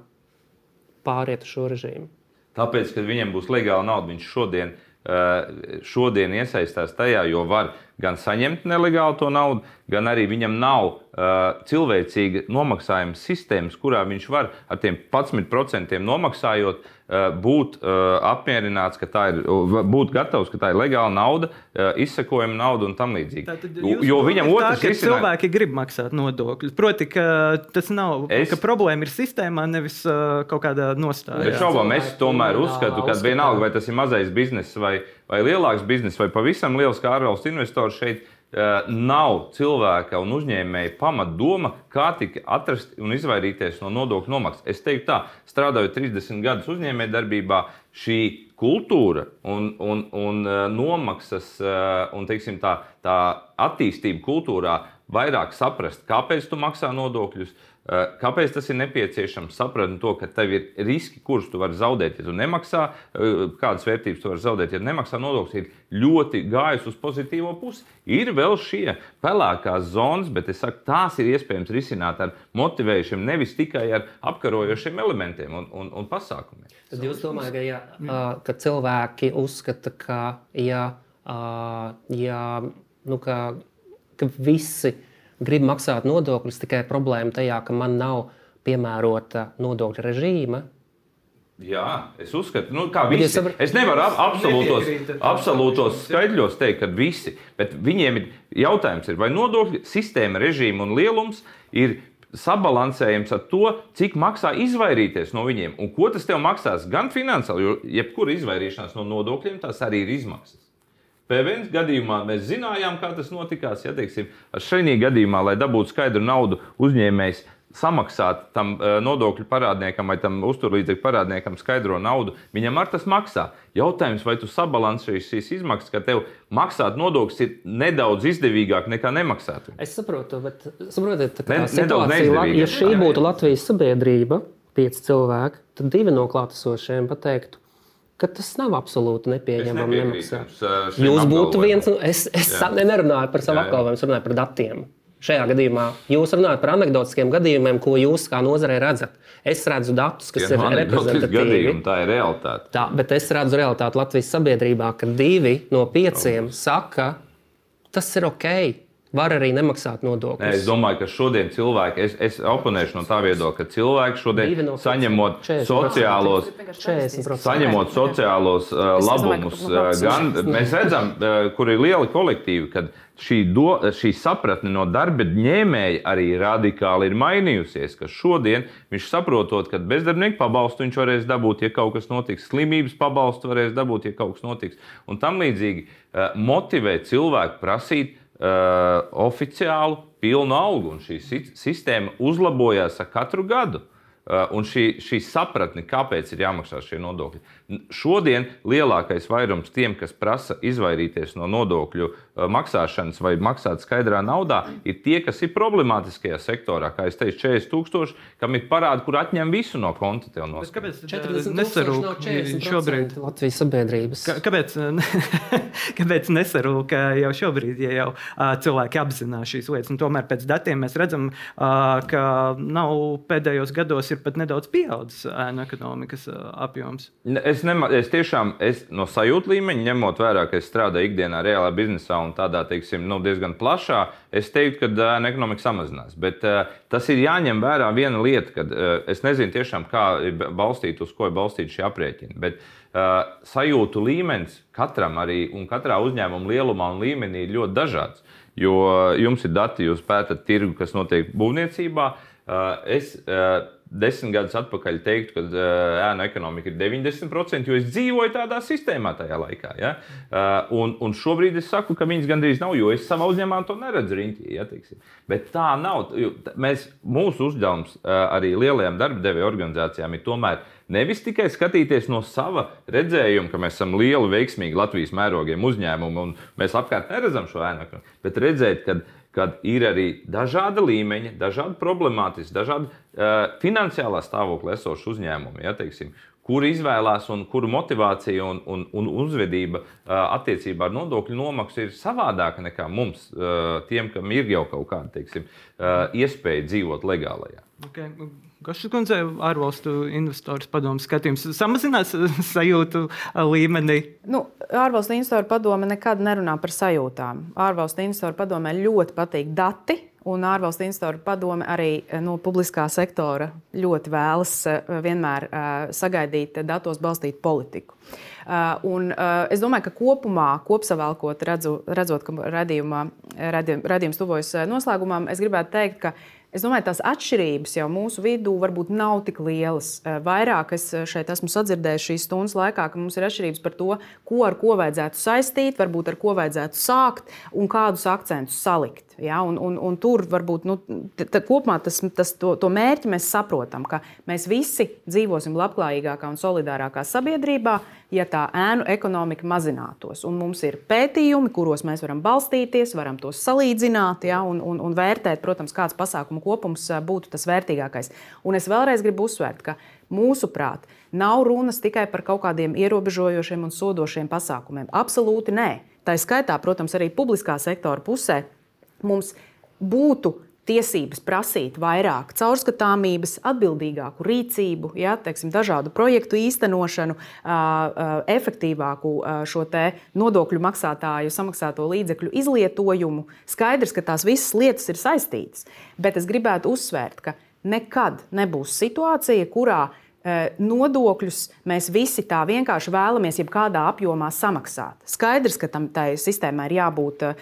pāriet uz šo režīmu? Tāpēc, kad viņam būs legāla nauda, viņš šodien, šodien iesaistās tajā, jo var gan saņemt nelegāli to naudu, gan arī viņam nav cilvēcīga nomaksājuma sistēmas, kurā viņš var ar tiem 11% nomaksājot, būt apmierināts, ka tā ir, būt gatavs, ka tā ir legāla nauda, izsakojama nauda un tam līdzīgi. Jo viņam otrs ir, risinājums... cilvēki grib maksāt nodokļus. Proti, ka tas nav, es... ka problēma ir sistēmā, nevis kaut kādā nostājā. Bet šaubām es tomēr uzskatu, ka vienalga, vai tas ir mazais bizness vai, vai lielāks bizness vai pavisam liels kā ārvalstu investors šeit nav cilvēka un uzņēmēja pamatdoma, kā tik atrast un izvairīties no nodokļu nomaksas. Es teiktu, tā, strādājot 30 gadus uzņēmējdarbībā, šī kultūra un, un, un nomaksas un teiksim, tā, tā attīstība kultūrā vairāk saprast, kāpēc tu maksā nodokļus, Eh, kāpēc tas ir nepieciešams? Saprast to, ka tev ir riski, kurus tu vari zaudēt, ja tu nemaksā, eh, kādas vērtības tu vari zaudēt, ja nemaksā nodokļus, ir ļoti gājis uz pozitīvo pusi. Ir vēl šie pelēkās zonas, bet es saku, tās ir iespējams risināt ar motivējušiem, nevis tikai ar apkarojošiem elementiem un, un, un pasākumiem. Tad jūs domājat, ka, ja, ka cilvēki uzskata, ka, ja, ja, nu, ka, ka visi grib maksāt nodokļus, tikai problēma tajā, ka man nav piemērota nodokļu režīma. Jā, es uzskatu, nu, ka visi. Sabr... Es nevaru ap, absolūtos, absolūtos skaidļos teikt, ka visi, bet viņiem ir jautājums, ir, vai nodokļu sistēma, režīma un lielums ir sabalansējams ar to, cik maksā izvairīties no viņiem un ko tas tev maksās gan finansiāli, jo jebkura izvairīšanās no nodokļiem, tas arī ir izmaksas. PVN gadījumā mēs zinājām, kā tas notikās. Ja, teiksim, šajā gadījumā, lai dabūtu skaidru naudu, uzņēmējs samaksāt tam uh, nodokļu parādniekam vai tam uzturlīdzekļu parādniekam skaidro naudu, viņam ar tas maksā. Jautājums, vai tu sabalansēji šīs izmaksas, ka tev maksāt nodokļus ir nedaudz izdevīgāk nekā nemaksāt? Es saprotu, bet saprotiet, tā ne, situācija, ja šī būtu Latvijas sabiedrība, pieci cilvēki, tad divi no klātesošiem pateiktu, ka tas nav absolūti nepieņemami nemaksāt. Jūs būtu viens no. Es, es jā. nerunāju par savu apgalvojumu, es runāju par datiem. Šajā gadījumā jūs runājat par anekdotiskiem gadījumiem, ko jūs kā nozarē redzat. Es redzu datus, kas ja, ir reprezentatīvi. Tā ir realitāte. Tā, bet es redzu realitāti Latvijas sabiedrībā, ka divi no pieciem saka, tas ir ok. Var arī nemaksāt nodokļus. Nē, es domāju, ka šodien cilvēki, es, es oponēšu no tā viedokļa, ka cilvēki šodien no saņemot 40%. sociālos, 40%. saņemot sociālos uh, labumus, uh, gan mēs redzam, uh, kur ir lieli kolektīvi, kad šī, do, šī sapratne no darba ņēmēja arī radikāli ir mainījusies. Ka šodien viņš saprotot, ka bezdarbnieku pabalstu viņš varēs dabūt, ja kaut kas notiks, slimības pabalstu varēs dabūt, ja kaut kas notiks, un tam līdzīgi uh, motivēt cilvēku prasīt uh, oficiālu pilnu algu, un šī sistēma uzlabojās ar katru gadu. Uh, un šī, šī sapratne, kāpēc ir jāmaksā šie nodokļi. Šodien lielākais vairums tiem, kas prasa izvairīties no nodokļu uh, maksāšanas vai maksāt skaidrā naudā, ir tie, kas ir problemātiskajā sektorā. Kā jau teicu, 40,000, kam ir parādi, kur atņem visu no konta. Kāpēc 40 nesarūk šobrīd Latvijas sabiedrības? Kā, kāpēc, kāpēc nesarūk jau šobrīd, ja jau cilvēki apzinās šīs lietas? Un tomēr pēc datiem mēs redzam, ka nav pēdējos gados ir pat nedaudz pieaudzis ēnu ekonomikas apjoms. Es, nema, es tiešām es no sajūta līmeņa, ņemot vērā, ka es strādāju ikdienā reālā biznesā un tādā teiksim, nu, diezgan plašā, es teiktu, ka ēnu ekonomika samazinās. Bet uh, tas ir jāņem vērā viena lieta, ka uh, es nezinu tiešām, kā ir balstīt, uz ko ir balstīti šie aprēķini. Bet, uh, sajūtu līmenis katram arī un katrā uzņēmuma lielumā un līmenī ir ļoti dažāds. Jo jums ir dati, jūs pētat tirgu, kas notiek būvniecībā. Es desmit gadus atpakaļ teiktu, ka uh, ēnu ekonomika ir 90%, jo es dzīvoju tādā sistēmā tajā laikā. Ja? Uh, un, un šobrīd es saku, ka viņas gandrīz nav, jo es savā uzņēmumā to neredzu riņķī. Ja, teiksim. Bet tā nav. Mēs, mūsu uzdevums uh, arī lielajām darba devēja organizācijām ir tomēr nevis tikai skatīties no sava redzējuma, ka mēs esam lieli, veiksmīgi Latvijas mērogiem uzņēmumi un mēs apkārt neredzam šo ēnu ekonomiku, bet redzēt, ka kad ir arī dažāda līmeņa, dažādi problemātiski, dažādi uh, finansiālā stāvokļa esoši uzņēmumi. Ja, teiksim, kur izvēlās un kuru motivācija un, un, un uzvedība uh, attiecībā ar nodokļu nomaksu ir savādāka nekā mums, uh, tiem, kam ir jau kaut kāda teiksim, uh, iespēja dzīvot legālajā. Okay. Gašas kundze, ārvalstu investoru padomu skatījums samazinās sajūtu līmenī? Nu, ārvalstu investoru padome nekad nerunā par sajūtām. Ārvalstu investoru padomē ļoti patīk dati. Un ārvalstu investoru padome arī no publiskā sektora ļoti vēlas vienmēr sagaidīt datos balstītu politiku. Un es domāju, ka kopumā, kopsavilkot, redzot, ka radījuma, radījums tuvojas noslēgumam, es gribētu teikt, ka Es domāju, tās atšķirības jau mūsu vidū varbūt nav tik lielas. Eh, vairāk es eh, šeit esmu sadzirdējis šīs stundas laikā, ka mums ir atšķirības par to, ko ar ko vajadzētu saistīt, varbūt ar ko vajadzētu sākt un kādus akcentus salikt. Ja, un, un, un tur varbūt nu, kopumā tas, tas, to, to mērķi mēs saprotam, ka mēs visi dzīvosim labklājīgākā un solidārākā sabiedrībā, ja tā ēnu ekonomika mazinātos. Un mums ir pētījumi, kuros mēs varam balstīties, varam tos salīdzināt ja, un, un, un vērtēt, protams, kāds pasākumu kopums būtu tas vērtīgākais. Un es vēlreiz gribu uzsvērt, ka mūsuprāt, nav runas tikai par kaut kādiem ierobežojošiem un sodošiem pasākumiem. Absolūti nē. Tā skaitā, protams, arī publiskā sektora pusē mums būtu tiesības prasīt vairāk caurskatāmības, atbildīgāku rīcību, ja, teiksim, dažādu projektu īstenošanu, efektīvāku šo nodokļu maksātāju samaksāto līdzekļu izlietojumu. Skaidrs, ka tās visas lietas ir saistītas, bet es gribētu uzsvērt, ka nekad nebūs situācija, kurā nodokļus mēs visi tā vienkārši vēlamies, jebkādā apjomā samaksāt. Skaidrs, ka tam sistēmai ir jābūt eh,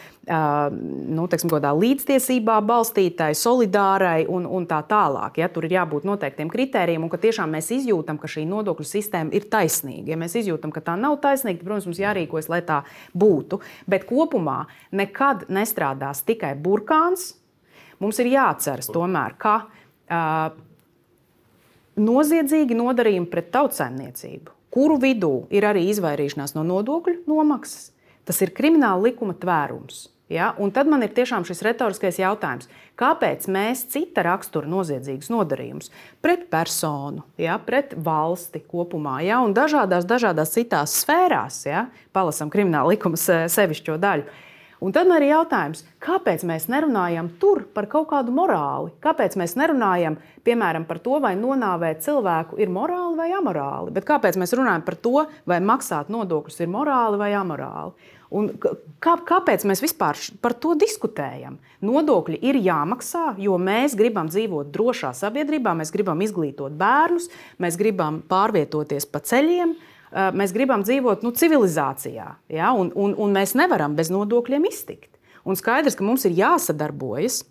nu, teiksim, līdztiesībā balstītai, solidārai un, un tā tālāk. Ja? Tur ir jābūt noteiktiem kritērijiem, un ka tiešām mēs izjūtam, ka šī nodokļu sistēma ir taisnīga. Ja mēs izjūtam, ka tā nav taisnīga, tad, protams, mums jārīkojas, lai tā būtu. Bet kopumā nekad nestrādās tikai burkāns. Mums ir jāatceras tomēr, ka uh, noziedzīgi nodarījumi pret tautsēmniecību, kuru vidū ir arī izvairīšanās no nodokļu nomaksas, tas ir krimināla likuma tvērums. Ja? Un tad man ir tiešām šis retoriskais jautājums, kāpēc mēs cita rakstura noziedzīgus nodarījumus pret personu, ja? pret valsti kopumā ja? un dažādās, dažādās citās sfērās, ja? palasam krimināla likuma sevišķo daļu Un tad man ir jautājums, kāpēc mēs nerunājam tur par kaut kādu morāli? Kāpēc mēs nerunājam, piemēram, par to, vai nonāvēt cilvēku ir morāli vai amorāli? Bet kāpēc mēs runājam par to, vai maksāt nodokļus ir morāli vai amorāli? Un kā, kāpēc mēs vispār par to diskutējam? Nodokļi ir jāmaksā, jo mēs gribam dzīvot drošā sabiedrībā, mēs gribam izglītot bērnus, mēs gribam pārvietoties pa ceļiem, Eh, mēs gribam dzīvot nu, civilizācijā, ja? un, un, un mēs nevaram bez nodokļiem iztikt. Un skaidrs, ka mums ir jāsadarbojas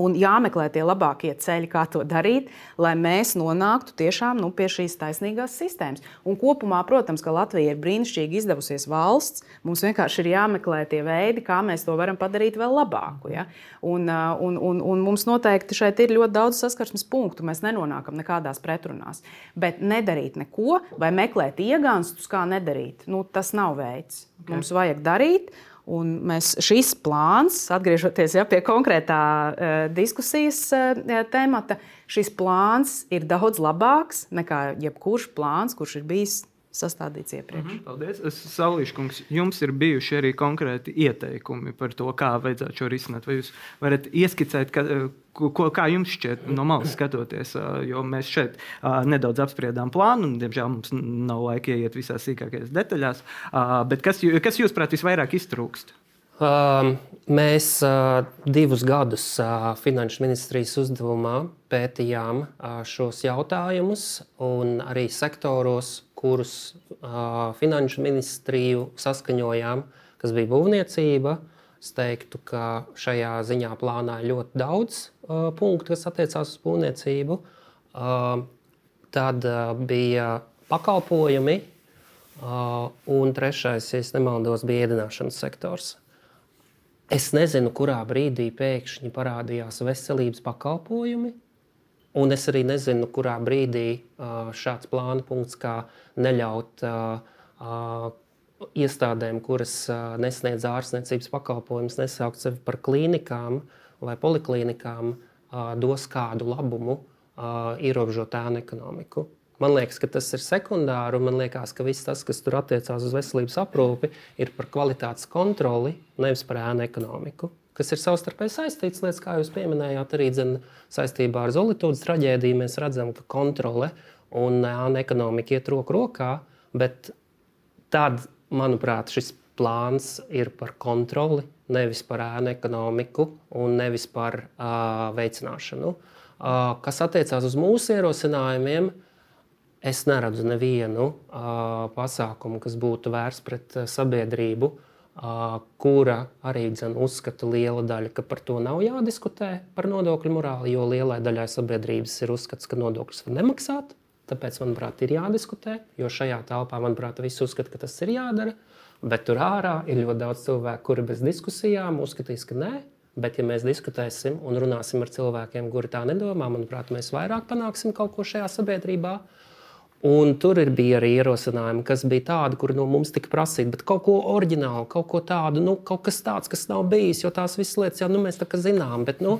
Un jāmeklē tie labākie ceļi, kā to darīt, lai mēs nonāktu tiešām nu, pie šīs taisnīgās sistēmas. Un kopumā, protams, ka Latvija ir brīnišķīgi izdevusies valsts. Mums vienkārši ir jāmeklē tie veidi, kā mēs to varam padarīt vēl labāku. Ja? Un, un, un, un mums noteikti šeit ir ļoti daudz saskarsmes punktu. Mēs nenonākam nekādās pretrunās. Bet nedarīt neko vai meklēt iegānstus, kā nedarīt, nu, tas nav veids. Mums vajag darīt. Un mēs šis plāns, atgriežoties ja, pie konkrētā uh, diskusijas uh, temata, šis plāns ir daudz labāks nekā jebkurš plāns, kurš ir bijis sastādīts iepriekš. Mm -hmm, paldies. Saulīša kungs, jums ir bijuši arī konkrēti ieteikumi par to, kā vajadzētu šo risināt. Vai jūs varat ieskicēt, ka, ko, kā jums šķiet no malas skatoties? Jo mēs šeit nedaudz apspriedām plānu, un, diemžēl, mums nav laika ieiet visās sīkākajās detaļās. Bet kas, kas jūsuprāt, visvairāk iztrūkst? Mēs divus gadus Finanšu ministrijas uzdevumā pētījām šos jautājumus, un arī sektoros, kurus Finanšu ministriju saskaņojām, kas bija būvniecība. Es teiktu, ka šajā ziņā plānā ir ļoti daudz uh, punktu, kas attiecās uz būvniecību. Uh, tad uh, bija pakalpojumi, uh, un trešais, ja nemaldos, bija ēdināšanas sektors. Es nezinu, kurā brīdī pēkšņi parādījās veselības pakalpojumi. Un es arī nezinu, kurā brīdī šāds plāna punkts, kā neļaut iestādēm, kuras nesniedz ārstniecības pakalpojumus, nesaukt sevi par klīnikām vai poliklinikām, dos kādu labumu ierobežot ēnu ekonomiku. Man liekas, ka tas ir sekundāri, un man liekas, ka viss tas, kas tur attiecās uz veselības aprūpi, ir par kvalitātes kontroli, nevis par ēnu ekonomiku. Kas ir savstarpēji saistīts lietas, kā jūs pieminējāt, arī dzen, saistībā ar Zolītūdas traģēdiju. Mēs redzam, ka kontrole un ēnu ekonomika iet roku rokā, bet tad, manuprāt, šis plāns ir par kontroli, nevis par ēnu ekonomiku un nevis par uh, veicināšanu. Uh, kas attiecās uz mūsu ierosinājumiem, uh, Es neredzu nevienu uh, pasākumu, kas būtu vērsts pret uh, sabiedrību, kura arī dzen, uzskata liela daļa, ka par to nav jādiskutē par nodokļu morāli, jo lielai daļai sabiedrības ir uzskats, ka nodokļus var nemaksāt. Tāpēc, manuprāt, ir jādiskutē, jo šajā telpā, manuprāt, visi uzskata, ka tas ir jādara. Bet tur ārā ir ļoti daudz cilvēku, kuri bez diskusijām uzskatīs, ka nē. Bet, ja mēs diskutēsim un runāsim ar cilvēkiem, kuri tā nedomā, manuprāt, mēs vairāk panāksim kaut ko šajā sabiedrībā. Un tur bija arī ierosinājumi, kas bija tādi, kuri no mums tika prasīti, bet kaut ko oriģinālu, kaut ko tādu, nu, kaut kas tāds, kas nav bijis. Jo tās visas lietas jau nu, mēs zinām. Bet, nu,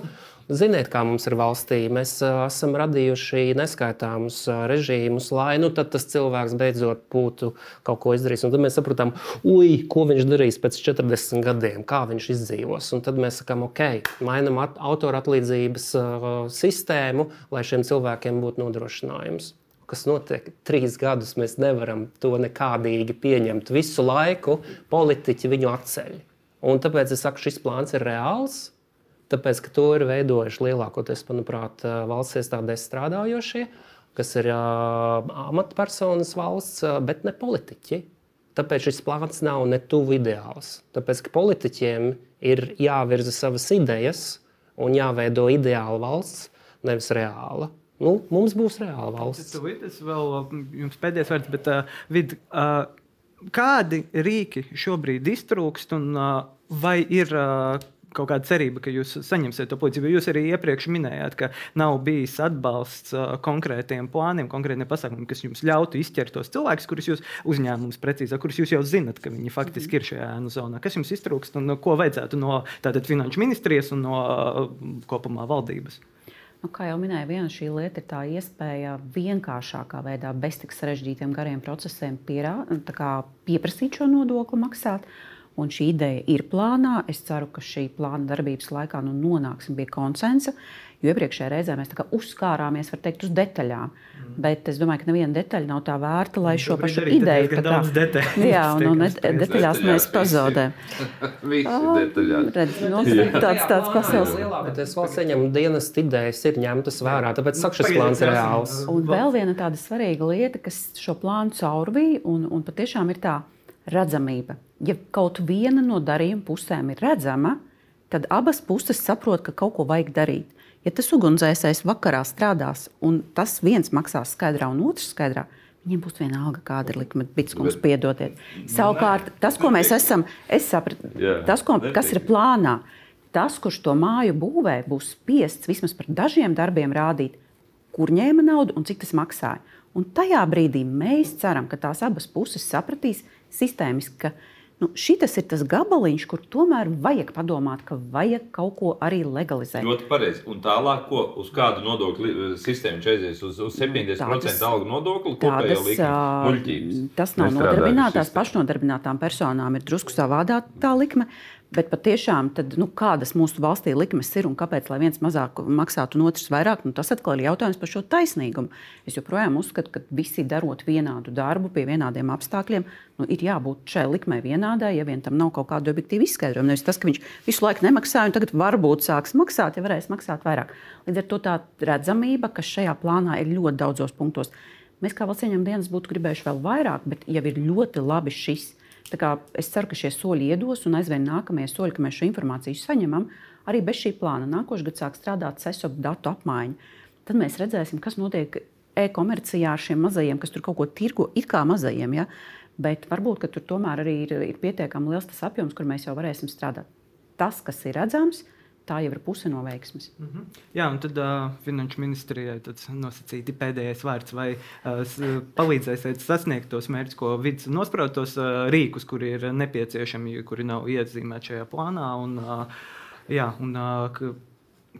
Ziniet, kā mums ir valstī. Mēs uh, esam radījuši neskaitāmus uh, režīmus, lai nu, tas cilvēks beidzot būtu kaut ko izdarījis. Un tad mēs saprotam, ui, ko viņš darīs pēc 40 gadiem, kā viņš izdzīvos. Un tad mēs sakām, ok, mainām autora atlīdzības uh, sistēmu, lai šiem cilvēkiem būtu nodrošinājums kas notiek trīs gadus, mēs nevaram to nekādīgi pieņemt. Visu laiku politiķi viņu atceļ. Un tāpēc es saku, šis plāns ir reāls. Tāpēc, ka to ir veidojuši lielākoties, manuprāt, valsts iestādēs strādājošie, kas ir uh, amatpersonas valsts, bet ne politiķi. Tāpēc šis plāns nav ne tuvu ideāls. Tāpēc, ka politiķiem ir jāvirza savas idejas un jāveido ideāla valsts, nevis reāla nu, mums būs reāla valsts. Tas vēl jums pēdējais vārds, bet uh, vid, uh, kādi rīki šobrīd iztrūkst un uh, vai ir. Uh, Kaut kāda cerība, ka jūs saņemsiet to palīdzību. Jūs arī iepriekš minējāt, ka nav bijis atbalsts uh, konkrētiem plāniem, konkrētiem pasākumiem, kas jums ļautu izķert tos cilvēkus, kurus jūs uzņēmums precīzāk, kurus jūs jau zinat, ka viņi faktiski ir šajā ēnu zonā. Kas jums iztrūkst un ko vajadzētu no tātad, finanšu ministrijas un no uh, kopumā valdības? Nu, kā jau minēju, viena šī lieta ir tā iespēja vienkāršākā veidā, bez tik sarežģītiem gariem procesiem, pierā, pieprasīt šo nodokli maksāt. Un šī ideja ir plānā. Es ceru, ka šī plāna darbības laikā nu, nonāksim pie konsensa. Jo iepriekšējā reizē mēs uzkārāmies teikt, uz detaļām. Mm. Bet es domāju, ka neviena detaļa nav tā vērta, lai šo pašu ideju tādu kā, jā, un, un detaļās, detaļās mēs pazaudējam. Redz, nu, tāds, tāds pasaules. Es vēl saņemu dienas idejas, ir ņemtas vērā, tāpēc saka, šis plāns ir reāls. Un vēl viena tāda svarīga lieta, kas šo plānu caurvīja, un, un patiešām ir tā redzamība. Ja kaut viena no darījuma pusēm ir redzama, tad abas puses saprot, ka kaut ko vajag darīt. Ja tas ugunsdzēsējs vakarā strādās, un tas viens maksās skaidrā un otrs skaidrā, Viņiem būs viena alga, kāda ir likme, Bitskums, piedodiet. Savukārt, tas, ko mēs esam, es sapratu, tas, ko, kas ir plānā, tas, kurš to māju būvē, būs spiests vismaz par dažiem darbiem rādīt, kur ņēma naudu un cik tas maksāja. Un tajā brīdī mēs ceram, ka tās abas puses sapratīs sistēmiski, ka Nu, Šis ir tas gabaliņš, kur tomēr vajag padomāt, ka vajag kaut ko arī legalizēt. Ļoti pareizi. Un tālāk, ko, uz kādu nodokļu eh, sistēmu čēsies? Uz, uz 70% tādas, algu nodokli, tādas, likme, tas nav nodarbinātās, pašnodarbinātām personām ir drusku savādāk tā likme. Bet patiešām, tad, nu, kādas mūsu valstī likmes ir un kāpēc viens mazāk maksātu un otrs vairāk, nu, tas atkal ir jautājums par šo taisnīgumu. Es joprojām uzskatu, ka visi darot vienādu darbu pie vienādiem apstākļiem, nu, ir jābūt šai likmei vienādai, ja vien tam nav kaut kāda objektīva izskaidrojuma. Nevis tas, ka viņš visu laiku nemaksāja un tagad varbūt sāks maksāt, ja varēs maksāt vairāk. Līdz ar to tā redzamība, kas šajā plānā ir ļoti daudzos punktos. Mēs kā valsts ieņēmuma dienas būtu gribējuši vēl vairāk, bet jau ir ļoti labi šis Es ceru, ka šie soļi iedos un aizvien nākamie soļi, ka mēs šo informāciju saņemam, arī bez šī plāna. Nākošais gads sāk strādāt SESOP datu apmaiņa. Tad mēs redzēsim, kas notiek e-komercijā ar šiem mazajiem, kas tur kaut ko tirgo, it kā mazajiem. Ja? Bet varbūt tur tomēr arī ir, ir pietiekami liels tas apjoms, kur mēs jau varēsim strādāt. Tas, kas ir redzams, tā jau ir puse no veiksmes. Mm -hmm. Jā, un tad uh, Finanšu ministrijai nosacīti pēdējais vārds, vai uh, palīdzēsiet sasniegt tos mērķus, ko vidus nospraust, tos uh, rīkus, kuri ir nepieciešami, kuri nav iezīmēti šajā plānā. Un, uh, jā, un, uh,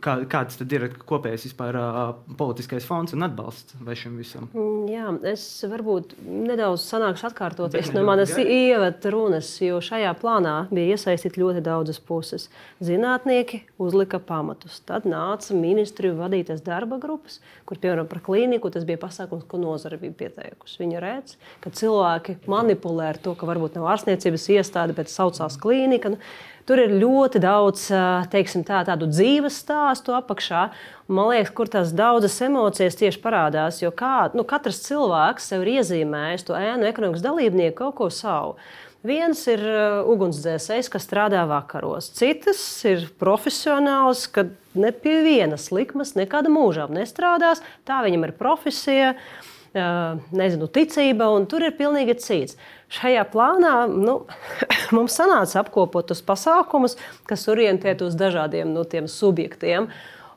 kā, kāds tad ir kopējais vispār uh, politiskais fons un atbalsts šim visam? Mm, jā, es varbūt nedaudz sanākšu atkārtoties no manas ievada runas, jo šajā plānā bija iesaistīti ļoti daudzas puses. Zinātnieki uzlika pamatus. Tad nāca ministriju vadītas darba grupas, kur piemēram par klīniku tas bija pasākums, ko nozare bija pieteikusi. Viņi redz, ka cilvēki manipulē ar to, ka varbūt nav ārstniecības iestāde, bet saucās klīnika. Nu, Tur ir ļoti daudz teiksim, tā, tādu dzīves stāstu apakšā. Man liekas, kur tās daudzas emocijas tieši parādās. Jo kā, nu, katrs cilvēks sev ir iezīmējis to ēnu ekonomikas dalībnieku kaut ko savu. Viens ir ugunsdzēsējs, kas strādā vakaros, citas ir profesionāls, kad ne pie vienas likmes nekāda mūžā nestrādās. Tā viņam ir profesija, uh, nezinu, ticība, un tur ir pilnīgi cits. Šajā plānā nu, mums sanāca apkopot tos pasākumus, kas orientēt uz dažādiem no nu, subjektiem.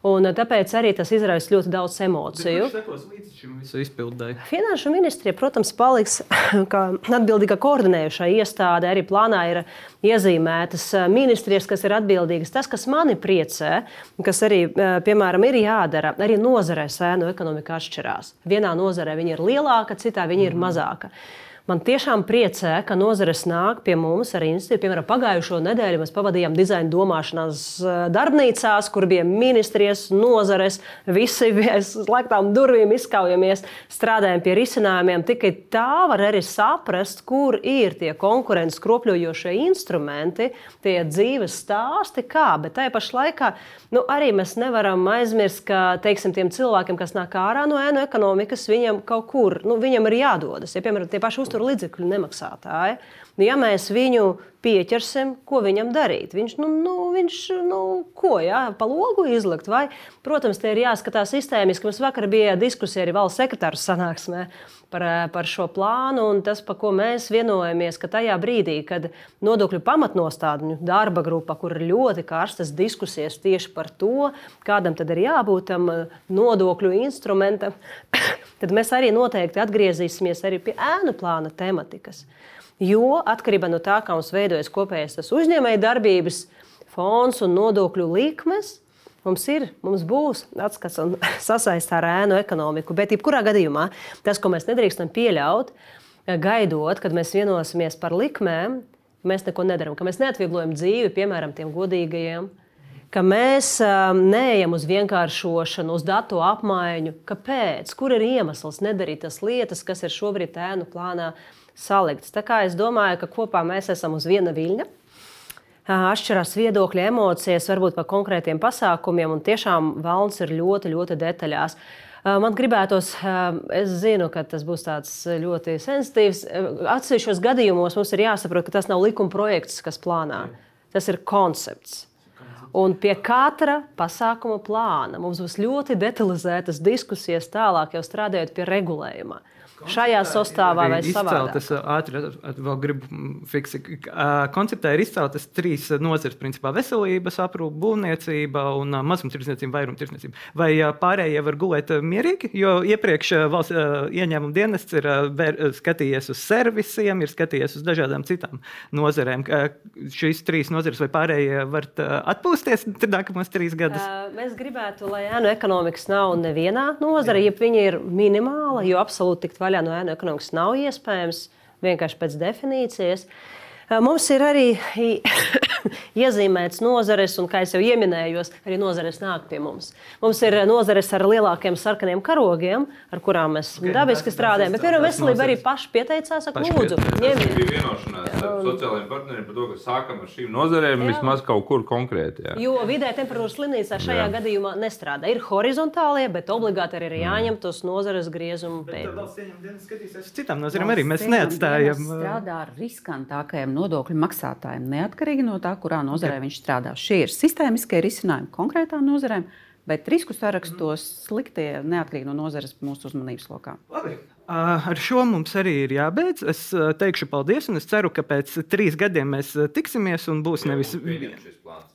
Un tāpēc arī tas izraisa ļoti daudz emociju. Finanšu ministrija, protams, paliks kā atbildīga koordinējošā iestāde. Arī plānā ir iezīmētas ministrijas, kas ir atbildīgas. Tas, kas mani priecē, kas arī, piemēram, ir jādara, arī nozarē sēnu ekonomika atšķirās. Vienā nozarē viņa ir lielāka, citā viņa ir mazāka. Man tiešām priecē, ka nozares nāk pie mums ar institūciju. Piemēram, pagājušo nedēļu mēs pavadījām dizaina domāšanas eh, darbnīcās, kur bija ministrijas, nozares, visi slēgtām durvīm izkaujamies, strādājam pie risinājumiem. Tikai tā var arī saprast, kur ir tie konkurences kropļojošie instrumenti, tie dzīves stāsti, kā. Bet tajā pašā laikā nu, arī mēs nevaram aizmirst, ka teiksim, tiem cilvēkiem, kas nāk ārā no ēnu ekonomikas, viņiem kaut kur nu, viņam ir jādodas. Ja, piemēram, tie paši uzturētāji uzturu līdzekļu nemaksātāji. Ja mēs viņu pieķersim, ko viņam darīt? Viņš, nu, nu, viņš nu, ko, jā, pa logu izlikt? Vai, protams, te ir jāskatās sistēmiski. Mums vakar bija diskusija arī valsts sekretāra sanāksmē par, par šo plānu, un tas, par ko mēs vienojamies, ka tajā brīdī, kad nodokļu pamatnostādņu darba grupa, kur ir ļoti karstas diskusijas tieši par to, kādam tad ir jābūt tam nodokļu instrumentam, tad mēs arī noteikti atgriezīsimies arī pie ēnu plāna tematikas. Jo atkarībā no tā, kā mums veidojas kopējais uzņēmēja darbības fons un nodokļu likmes, mums ir, mums būs atskats un sasaistā ar ēnu ekonomiku. Bet, jebkurā gadījumā, tas, ko mēs nedrīkstam pieļaut, gaidot, kad mēs vienosimies par likmēm, mēs neko nedarām, ka mēs neatvieglojam dzīvi, piemēram, tiem godīgajiem, ka mēs um, neejam uz vienkāršošanu, uz datu apmaiņu. Kāpēc? Kur ir iemesls nedarīt tas lietas, kas ir šobrīd ēnu plānā? salikts. Tā kā es domāju, ka kopā mēs esam uz viena viļņa. Atšķirās viedokļi, emocijas, varbūt par konkrētiem pasākumiem, un tiešām valns ir ļoti, ļoti detaļās. Man gribētos, es zinu, ka tas būs ļoti sensitīvs. Atsevišķos gadījumos mums ir jāsaprot, ka tas nav likuma projekts, kas plānā. Tas ir koncepts. Un pie katra pasākuma plāna mums būs ļoti detalizētas diskusijas tālāk, jau strādājot pie regulējuma šajā sastāvā vai savādāk? Ātri vēl gribu fiksēt. Konceptā ir izceltas trīs nozares, principā veselības aprūpe, būvniecība un mazumtirdzniecība, vairumtirdzniecība. Vai pārējie var gulēt mierīgi, jo iepriekš valsts ieņēmuma dienests ir skatījies uz servisiem, ir skatījies uz dažādām citām nozarēm. Šīs trīs nozares vai pārējie var atpūsties nākamos trīs gadus? Mēs gribētu, lai ēnu ekonomikas nav nevienā nozarē, ja viņa ir minimāla, jo absolūti tikt vaļā no ēnu ekonomikas nav iespējams vienkārši pēc definīcijas. Mums ir arī iezīmētas nozares, un, kā jau minēju, arī nozares nāk pie mums. Mums ir nozares ar lielākiem sarkaniem karogiem, ar kurām mēs okay, dabiski strādājam. Bet, piemēram, veselība arī paši pieteicās, saka, lūdzu, ņemiet. Bija vienošanās ar sociālajiem partneriem par to, ka sākam ar šīm nozarēm jā. vismaz kaut kur konkrēti. Jā. Jo vidē temperatūras slimnīcā šajā jā. gadījumā nestrādā. Ir horizontālie, bet obligāti arī ir mm. jāņem tos nozares griezumu pētījumi. Citām nozarēm arī mēs neatstājam. Strādā ar riskantākajiem nodokļu maksātājiem, neatkarīgi no tā, kurā nozarē viņš strādā. Šie ir sistēmiskie risinājumi konkrētām nozarēm, bet risku sarakstos sliktie neatkarīgi no nozares mūsu uzmanības lokā. Labi. Ar šo mums arī ir jābeidz. Es teikšu paldies, un es ceru, ka pēc trīs gadiem mēs tiksimies un būs nevis viens.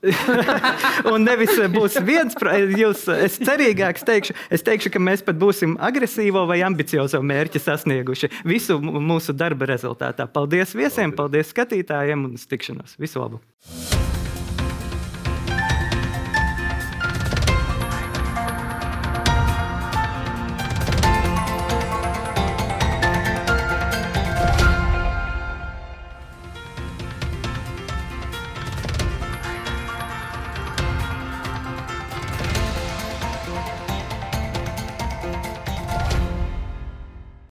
un nevis būs viens, jūs, es cerīgāks teikšu, es teikšu, ka mēs pat būsim agresīvo vai ambiciozo mērķi sasnieguši visu mūsu darba rezultātā. Paldies viesiem, paldies skatītājiem un uz tikšanos. Visu labu!